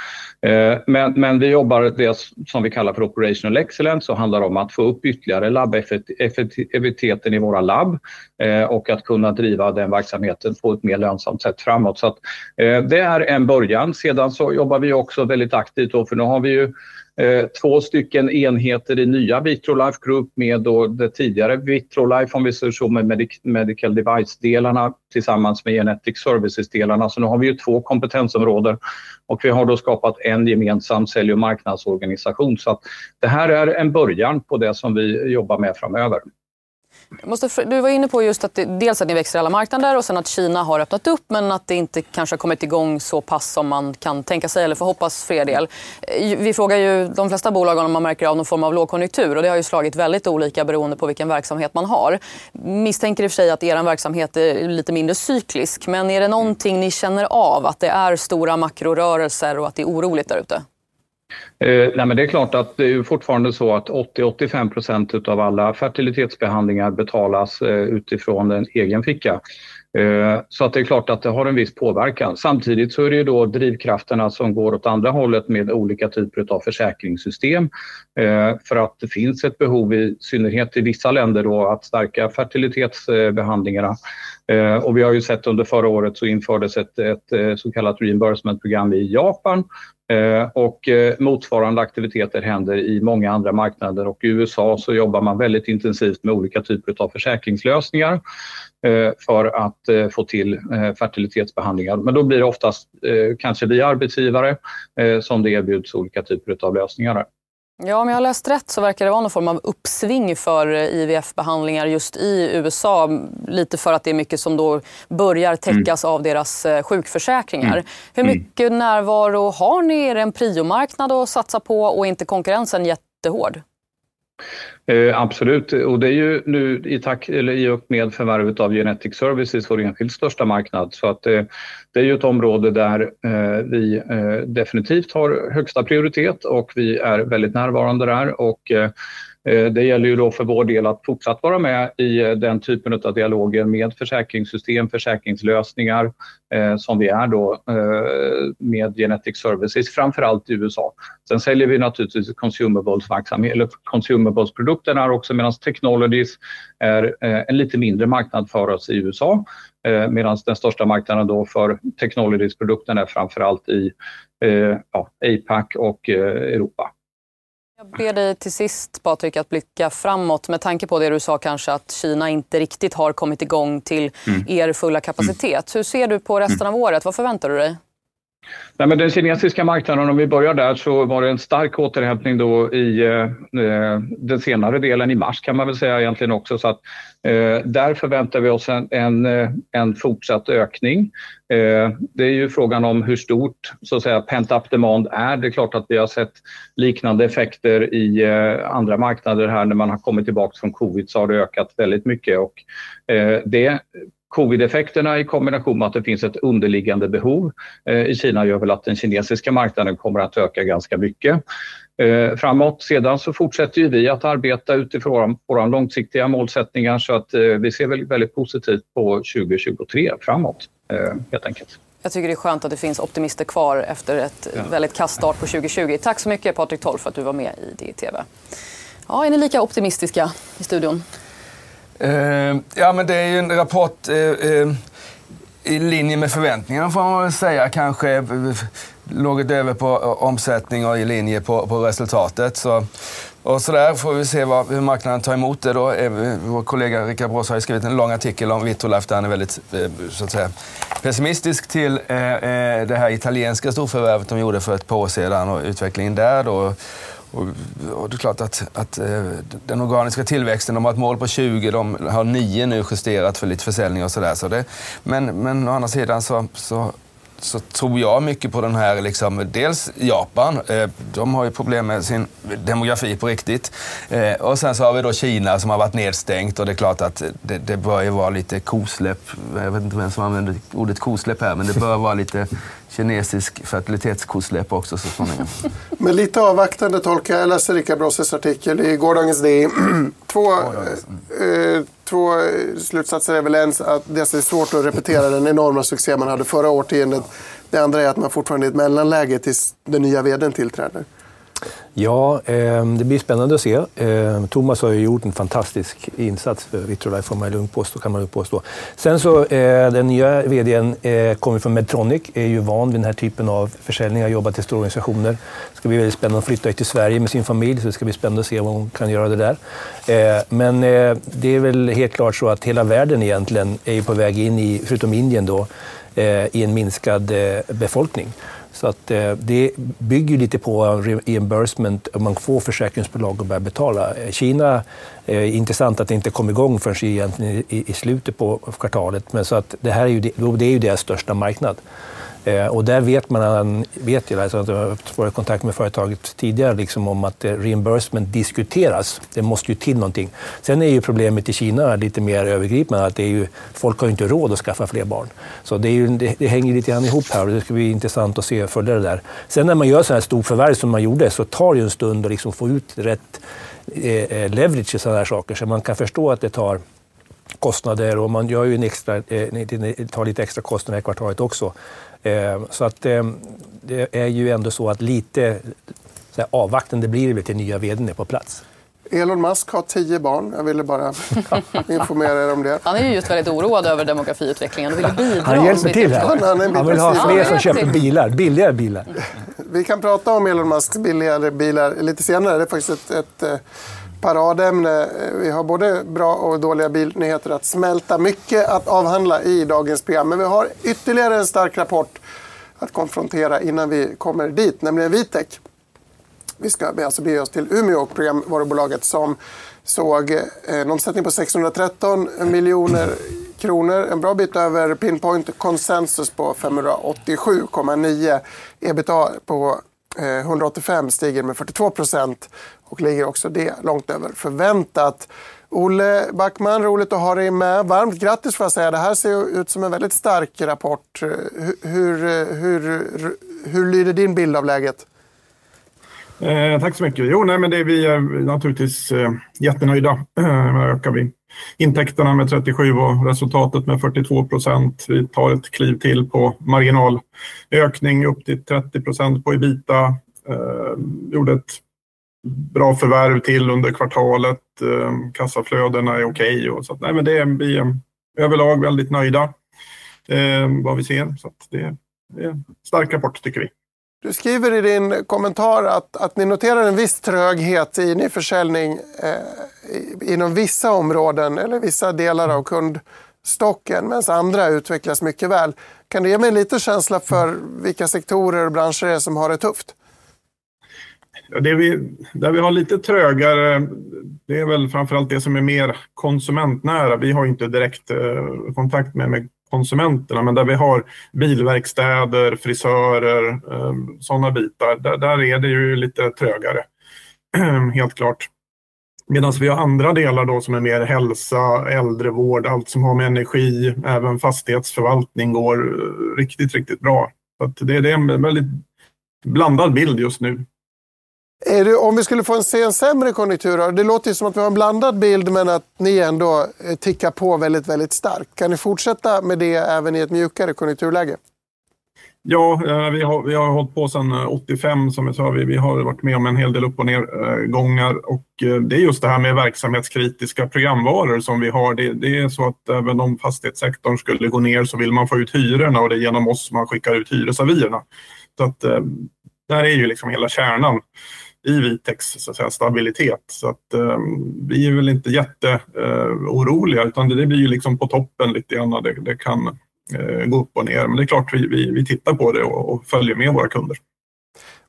Men, men vi jobbar det som vi kallar för operational excellence och handlar om att få upp ytterligare labbeffektiviteten i våra labb och att kunna driva den verksamheten på ett mer lönsamt sätt framåt. Så det är en början. Sedan så så jobbar vi också väldigt aktivt då, för nu har vi ju eh, två stycken enheter i nya Vitrolife Group med då det tidigare Vitrolife om vi ser så med medic Medical Device-delarna tillsammans med Genetic Services-delarna. Så nu har vi ju två kompetensområden och vi har då skapat en gemensam sälj och marknadsorganisation. Så att det här är en början på det som vi jobbar med framöver. Måste, du var inne på just att det, dels att ni växer i alla marknader och sen att Kina har öppnat upp men att det inte kanske har kommit igång så pass som man kan tänka sig eller får hoppas för er del. Eh, vi frågar ju de flesta bolag om man märker av någon form av lågkonjunktur och det har ju slagit väldigt olika beroende på vilken verksamhet man har. Misstänker i och för sig att er verksamhet är lite mindre cyklisk men är det någonting ni känner av att det är stora makrorörelser och att det är oroligt där ute? Eh, nej, men det är klart att det är fortfarande så att 80-85 procent av alla fertilitetsbehandlingar betalas eh, utifrån en egen ficka. Eh, så att det är klart att det har en viss påverkan. Samtidigt så är det ju då drivkrafterna som går åt andra hållet med olika typer av försäkringssystem. Eh, för att det finns ett behov, i synnerhet i vissa länder, då, att stärka fertilitetsbehandlingarna. Eh, och vi har ju sett under förra året så infördes ett, ett eh, så kallat reimbursement program i Japan eh, och eh, motsvarande aktiviteter händer i många andra marknader och i USA så jobbar man väldigt intensivt med olika typer av försäkringslösningar. Eh, för att eh, få till eh, fertilitetsbehandlingar. Men då blir det oftast kanske via arbetsgivare som det erbjuds olika typer av lösningar. Ja, om jag har läst rätt så verkar det vara någon form av uppsving för IVF-behandlingar just i USA. Lite för att det är mycket som då börjar täckas mm. av deras sjukförsäkringar. Mm. Hur mm. mycket mm. närvaro har ni? Är det en priomarknad att satsa på och inte konkurrensen jättehård? Eh, absolut, och det är ju nu i, tack, eller i och med förvärvet av Genetic Services vår enskilt största marknad. Så att eh, det är ju ett område där eh, vi eh, definitivt har högsta prioritet och vi är väldigt närvarande där. Och, eh, Eh, det gäller ju då för vår del att fortsatt vara med i eh, den typen av dialoger med försäkringssystem, försäkringslösningar eh, som vi är då med Genetic Services, framförallt i USA. Sen säljer vi naturligtvis consumables, eller consumables produkterna också medan Technologies är en lite mindre marknad för oss i USA. Medan den största marknaden då för Technologies-produkterna är framförallt i ja, APAC och Europa. Jag ber dig till sist, Patrik, att blicka framåt med tanke på det du sa kanske att Kina inte riktigt har kommit igång till mm. er fulla kapacitet. Hur ser du på resten av året? Vad förväntar du dig? Nej, men den kinesiska marknaden, om vi börjar där, så var det en stark återhämtning då i eh, eh, den senare delen, i mars kan man väl säga egentligen också. Så att, eh, där förväntar vi oss en, en, eh, en fortsatt ökning. Eh, det är ju frågan om hur stort så att säga, pent-up demand är. Det är klart att vi har sett liknande effekter i eh, andra marknader här. När man har kommit tillbaka från covid så har det ökat väldigt mycket. Och, eh, det Covid-effekterna i kombination med att det finns ett underliggande behov eh, i Kina gör väl att den kinesiska marknaden kommer att öka ganska mycket eh, framåt. Sedan så fortsätter vi att arbeta utifrån våra långsiktiga målsättningar så att eh, vi ser väldigt, väldigt positivt på 2023 framåt helt enkelt. Jag tycker det är skönt att det finns optimister kvar efter ett ja. väldigt kast start på 2020. Tack så mycket Patrik Toll för att du var med i DTV. Ja, är ni lika optimistiska i studion? Uh, ja, men det är ju en rapport uh, uh, i linje med förväntningarna får man väl säga. Kanske något över på omsättning och i linje på, på resultatet. Så, och så där får vi se vad, hur marknaden tar emot det. Då. Vår kollega Rickard Brås har skrivit en lång artikel om Vitrolife där han är väldigt så att säga, pessimistisk till det här italienska storförvärvet de gjorde för ett par år sedan och utvecklingen där. Då. Och, och, det är klart att, att eh, den organiska tillväxten, de har ett mål på 20, de har 9 nu justerat för lite försäljning och sådär. Så det, men, men å andra sidan så, så, så tror jag mycket på den här, liksom, dels Japan. Eh, de har ju problem med sin demografi på riktigt. Eh, och sen så har vi då Kina som har varit nedstängt och det är klart att det, det bör ju vara lite kosläpp. Jag vet inte vem som använder ordet kosläpp här, men det bör vara lite kinesisk fertilitetskosläpp också så småningom. <laughs> Men lite avvaktande tolkar jag. Jag läste Rickard Brosses artikel i gårdagens DI. <clears throat> två, eh, två eh, slutsatser är väl en att det är svårt att repetera den enorma succé man hade förra årtiondet. Det andra är att man fortfarande är i ett mellanläge tills den nya vdn tillträder. Ja, eh, det blir spännande att se. Eh, Thomas har ju gjort en fantastisk insats för Vitrolife, får man lugnt påstå, kan man lugnt påstå. Sen så, eh, den nya vdn eh, kommer från Medtronic, är ju van vid den här typen av försäljningar, jobbat i stora organisationer. Det ska bli väldigt spännande att flytta till Sverige med sin familj, så det ska bli spännande att se vad hon kan göra det där. Eh, men eh, det är väl helt klart så att hela världen egentligen är på väg in i, förutom Indien då, eh, i en minskad eh, befolkning. Så att, eh, det bygger lite på reimbursement, om man får försäkringsbolag att börja betala. Eh, Kina är eh, intressant att det inte kom igång förrän i, i slutet på kvartalet. Men så att det här är ju, det är ju deras största marknad. Eh, och där vet man, vet jag, alltså att jag har varit i kontakt med företaget tidigare, liksom om att eh, reimbursement diskuteras. Det måste ju till någonting. Sen är ju problemet i Kina lite mer övergripande, att det är ju, folk har ju inte råd att skaffa fler barn. Så det, är ju, det, det hänger lite grann ihop här och det ska bli intressant att se och följa det där. Sen när man gör så här storförvärv som man gjorde så tar det ju en stund att liksom få ut rätt eh, eh leverage i sådana här saker. Så man kan förstå att det tar kostnader och man gör ju en extra, eh, tar lite extra kostnader i kvartalet också. Eh, så att eh, det är ju ändå så att lite så här, avvaktande blir det till nya vdn är på plats. Elon Musk har tio barn. Jag ville bara <laughs> informera er om det. Han är ju just väldigt oroad över demografiutvecklingen och vill bidra. Han hjälper till här. Han, han vill ha fler som köper bilar, billigare bilar. Vi kan prata om Elon Musks billigare bilar lite senare. Det är faktiskt ett, ett eh, paradämne. Vi har både bra och dåliga bilnyheter att smälta. Mycket att avhandla i dagens program. Men vi har ytterligare en stark rapport att konfrontera innan vi kommer dit, nämligen Vitec. Vi ska alltså bege oss till Umeå, och programvarubolaget som såg eh, en omsättning på 613 miljoner kronor. En bra bit över Pinpoint konsensus på 587,9. Ebitda på eh, 185 stiger med 42 procent och ligger också det långt över förväntat. Olle Backman, roligt att ha dig med. Varmt grattis får jag säga. Det här ser ut som en väldigt stark rapport. Hur, hur, hur lyder din bild av läget? Eh, tack så mycket. Jo, nej, men det är vi är naturligtvis eh, jättenöjda. Eh, ökar vi intäkterna med 37 och resultatet med 42 procent. Vi tar ett kliv till på marginalökning upp till 30 procent på ebita. Eh, gjorde ett bra förvärv till under kvartalet. Ehm, kassaflödena är okej. Okay så nej, men det är vi är överlag väldigt nöjda eh, vad vi ser. Så det, det är en stark rapport tycker vi. Du skriver i din kommentar att, att ni noterar en viss tröghet i nyförsäljning eh, inom vissa områden eller vissa delar av kundstocken medan andra utvecklas mycket väl. Kan du ge mig en liten känsla för vilka sektorer och branscher det är som har det tufft? Det vi, där vi har lite trögare, det är väl framförallt det som är mer konsumentnära. Vi har inte direkt eh, kontakt med, med konsumenterna, men där vi har bilverkstäder, frisörer, eh, sådana bitar, där, där är det ju lite trögare. <clears throat> Helt klart. Medan vi har andra delar då som är mer hälsa, äldrevård, allt som har med energi, även fastighetsförvaltning går eh, riktigt, riktigt bra. Så det, det är en väldigt blandad bild just nu. Det, om vi skulle få en, se en sämre konjunktur, det låter ju som att vi har en blandad bild men att ni ändå eh, tickar på väldigt, väldigt starkt. Kan ni fortsätta med det även i ett mjukare konjunkturläge? Ja, eh, vi har, vi har hållit på sedan eh, 85 som jag sa. Vi, vi har varit med om en hel del upp och nedgångar och det är just det här med verksamhetskritiska programvaror som vi har. Det, det, är så att även om fastighetssektorn skulle gå ner så vill man få ut hyrorna och det är genom oss man skickar ut hyresavierna. Så att där är ju liksom hela kärnan i Vitex så att säga, stabilitet. Så att, eh, vi är väl inte jätteoroliga eh, utan det, det blir ju liksom på toppen lite grann. Det, det kan eh, gå upp och ner. Men det är klart vi, vi, vi tittar på det och, och följer med våra kunder.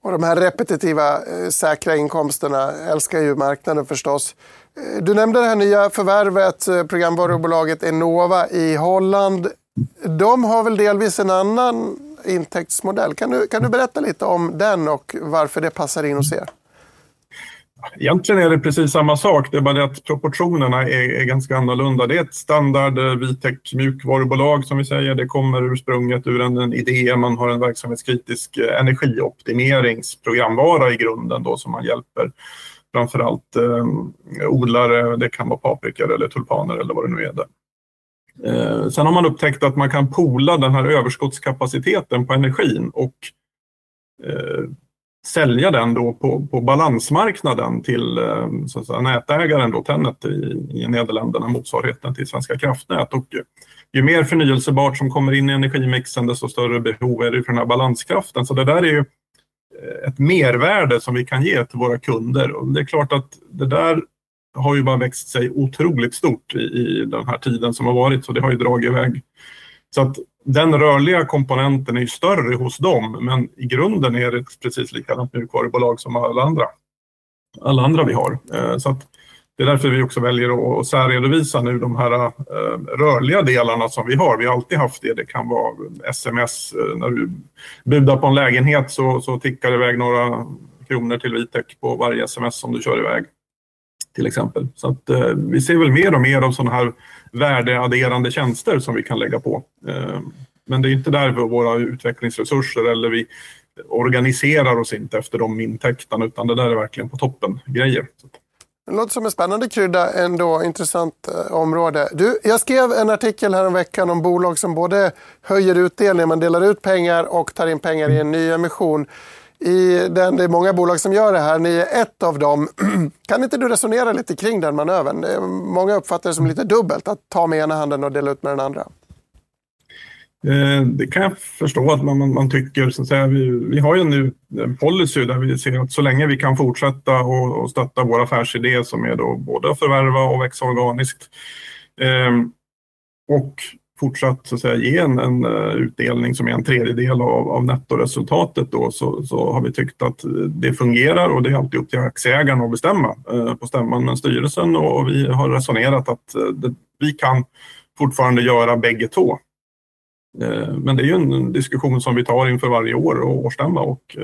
Och de här repetitiva eh, säkra inkomsterna älskar ju marknaden förstås. Eh, du nämnde det här nya förvärvet, eh, programvarubolaget Enova i Holland. De har väl delvis en annan intäktsmodell. Kan du, kan du berätta lite om den och varför det passar in hos er? Egentligen är det precis samma sak, det är bara det att proportionerna är, är ganska annorlunda. Det är ett standard vitech Vitec mjukvarubolag som vi säger. Det kommer ursprunget ur en, en idé. Man har en verksamhetskritisk eh, energioptimeringsprogramvara i grunden då som man hjälper framförallt eh, odlare. Det kan vara paprikor eller tulpaner eller vad det nu är. Där. Eh, sen har man upptäckt att man kan pola den här överskottskapaciteten på energin och eh, sälja den då på, på balansmarknaden till eh, så att säga, nätägaren då, Tenet i, i Nederländerna, motsvarigheten till Svenska kraftnät. Och ju mer förnyelsebart som kommer in i energimixen desto större behov är det för den här balanskraften. Så det där är ju eh, ett mervärde som vi kan ge till våra kunder. Och det är klart att det där har ju bara växt sig otroligt stort i, i den här tiden som har varit, så det har ju dragit iväg. Så att den rörliga komponenten är ju större hos dem, men i grunden är det precis likadant mjukvarubolag som alla andra, alla andra vi har. Eh, så att det är därför vi också väljer att särredovisa nu de här eh, rörliga delarna som vi har. Vi har alltid haft det. Det kan vara sms. Eh, när du budar på en lägenhet så, så tickar det iväg några kronor till Vitec på varje sms som du kör iväg till exempel. Så att, eh, vi ser väl mer och mer av sådana här värdeadderande tjänster som vi kan lägga på. Eh, men det är inte där våra utvecklingsresurser eller vi organiserar oss inte efter de intäkterna utan det där är verkligen på toppen grejer. Det låter som en spännande krydda ändå, intressant eh, område. Du, jag skrev en artikel här om veckan om bolag som både höjer utdelningen, man delar ut pengar och tar in pengar i en ny emission i den, det är många bolag som gör det här. Ni är ett av dem. <clears throat> Kan inte du resonera lite kring den manövern? Många uppfattar det som lite dubbelt att ta med ena handen och dela ut med den andra. Eh, det kan jag förstå att man, man, man tycker. Så att säga. Vi, vi har ju nu en policy där vi ser att så länge vi kan fortsätta och, och stötta vår affärsidé som är då både att förvärva och växa organiskt eh, och fortsatt så att säga, ge en, en eh, utdelning som är en tredjedel av, av nettoresultatet då, så, så har vi tyckt att det fungerar och det är alltid upp till aktieägarna att bestämma eh, på stämman med styrelsen och, och, vi har resonerat att eh, det, vi kan fortfarande göra bägge två. Eh, men det är ju en diskussion som vi tar inför varje år och årsstämma och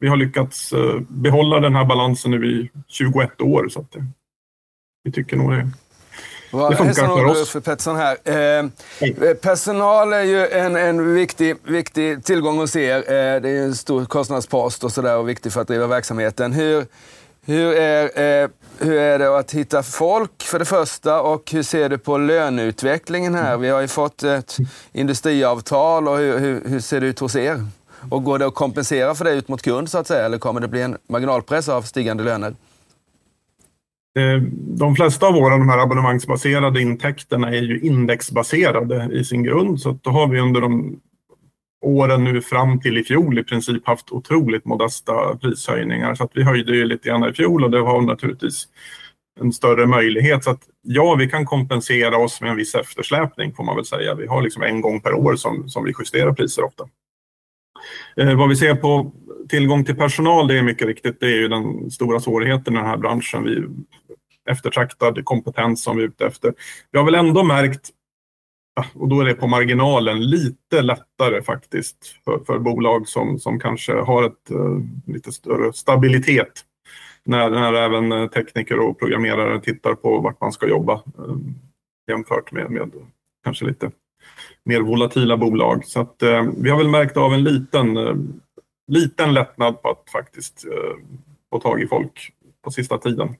vi har lyckats behålla den här balansen nu i 21 år så att vi tycker nog det det funkar för oss. För Pettersson här. Eh, personal är ju en, en viktig, viktig tillgång hos er. Eh, det är en stor kostnadspost och, sådär och viktig för att driva verksamheten. Hur, hur, är, eh, hur är det att hitta folk för det första och hur ser du på löneutvecklingen här? Vi har ju fått ett industriavtal och hur, hur, hur ser det ut hos er? Och går det att kompensera för det ut mot kund så att säga eller kommer det bli en marginalpress av stigande löner? Eh, de flesta av våra de här abonnemangsbaserade intäkterna är ju indexbaserade i sin grund. Så då har vi under de åren nu fram till i fjol i princip haft otroligt modesta prishöjningar. Så att vi höjde ju lite grann i fjol och det har naturligtvis en större möjlighet. Så att ja, vi kan kompensera oss med en viss eftersläpning får man väl säga. Vi har liksom en gång per år som, som vi justerar priser ofta. Eh, vad vi ser på tillgång till personal, det är mycket riktigt, det är ju den stora svårigheten i den här branschen. Vi eftertraktad kompetens som vi är ute efter. Vi har väl ändå märkt, och då är det på marginalen, lite lättare faktiskt för, för bolag som, som kanske har ett uh, lite större stabilitet. När, när även eh, tekniker och programmerare tittar på vart man ska jobba uh, jämfört med, med kanske lite mer volatila bolag. Så att, uh, vi har väl märkt av en liten, liten lättnad på att faktiskt få tag i folk på sista tiden.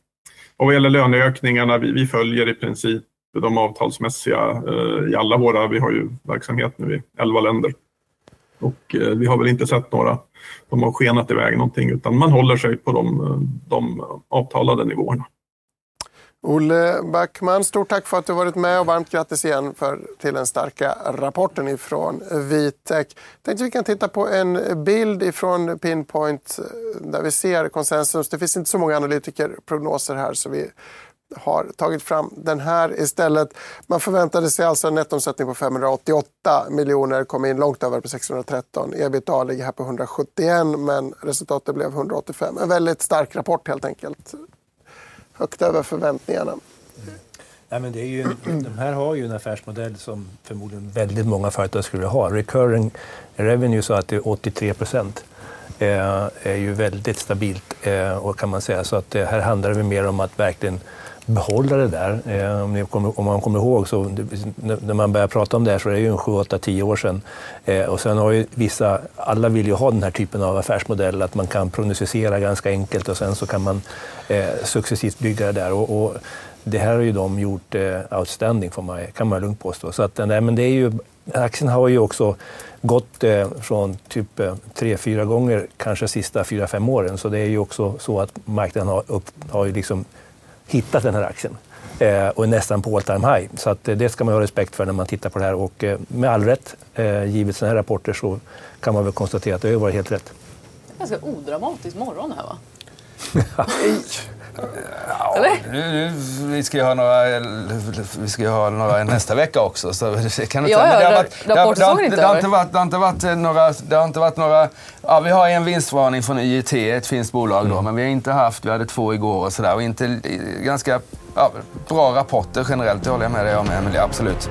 Och vad gäller löneökningarna, vi, vi följer i princip de avtalsmässiga eh, i alla våra, vi har ju verksamhet nu i elva länder. Och eh, vi har väl inte sett några de har skenat iväg någonting utan man håller sig på de, eh, de avtalade nivåerna. Olle Backman, stort tack för att du varit med och varmt grattis igen för, till den starka rapporten ifrån Vitec. Tänkte vi kan titta på en bild ifrån Pinpoint eh, där vi ser konsensus. Det finns inte så många analytikerprognoser här så vi har tagit fram den här istället. Man förväntade sig alltså en nettoomsättning på 588 miljoner, kom in långt över på 613. Ebitda ligger här på 171 men resultatet blev 185. En väldigt stark rapport helt enkelt högt över förväntningarna. Ja, men det är ju, <clears throat> de här har ju en affärsmodell som förmodligen väldigt många företag skulle ha. Recurring revenue så att det är 83 procent eh, är ju väldigt stabilt eh, och kan man säga. Så att eh, här handlar det mer om att verkligen behålla det där. Eh, om, kommer, om, man kommer ihåg så när man började prata om det här så är det ju en 7, 8, 10 år sedan. Eh, och sen har ju vissa, alla vill ju ha den här typen av affärsmodell, att man kan prognostisera ganska enkelt och sen så kan man eh, successivt bygga det där. Och, och det här har ju de gjort eh, outstanding, får man, kan man lugnt påstå. Så att, nej, men det är ju, aktien har ju också gått eh, från typ eh, tre, fyra gånger, kanske sista fyra, fem åren. Så det är ju också så att marknaden har, upp, har ju liksom hittat den här aktien eh, och är nästan på all time high. Så att, eh, det ska man ha respekt för när man tittar på det här. Och eh, med all rätt, givet sådana här rapporter, så kan man väl konstatera att det har varit helt rätt. Ganska odramatisk morgon här va? <laughs> Ja, nu, vi ska ju ha några, vi ska ha några nästa vecka också. Så det kan inte, ja, ja, det har inte varit, några... Det har inte varit några ja, vi har en vinstvarning från IET, ett finskt bolag då, mm. men vi har inte haft, vi hade två igår och sådär. Och inte, ganska ja, bra rapporter generellt, det håller jag med dig om Emelie, absolut.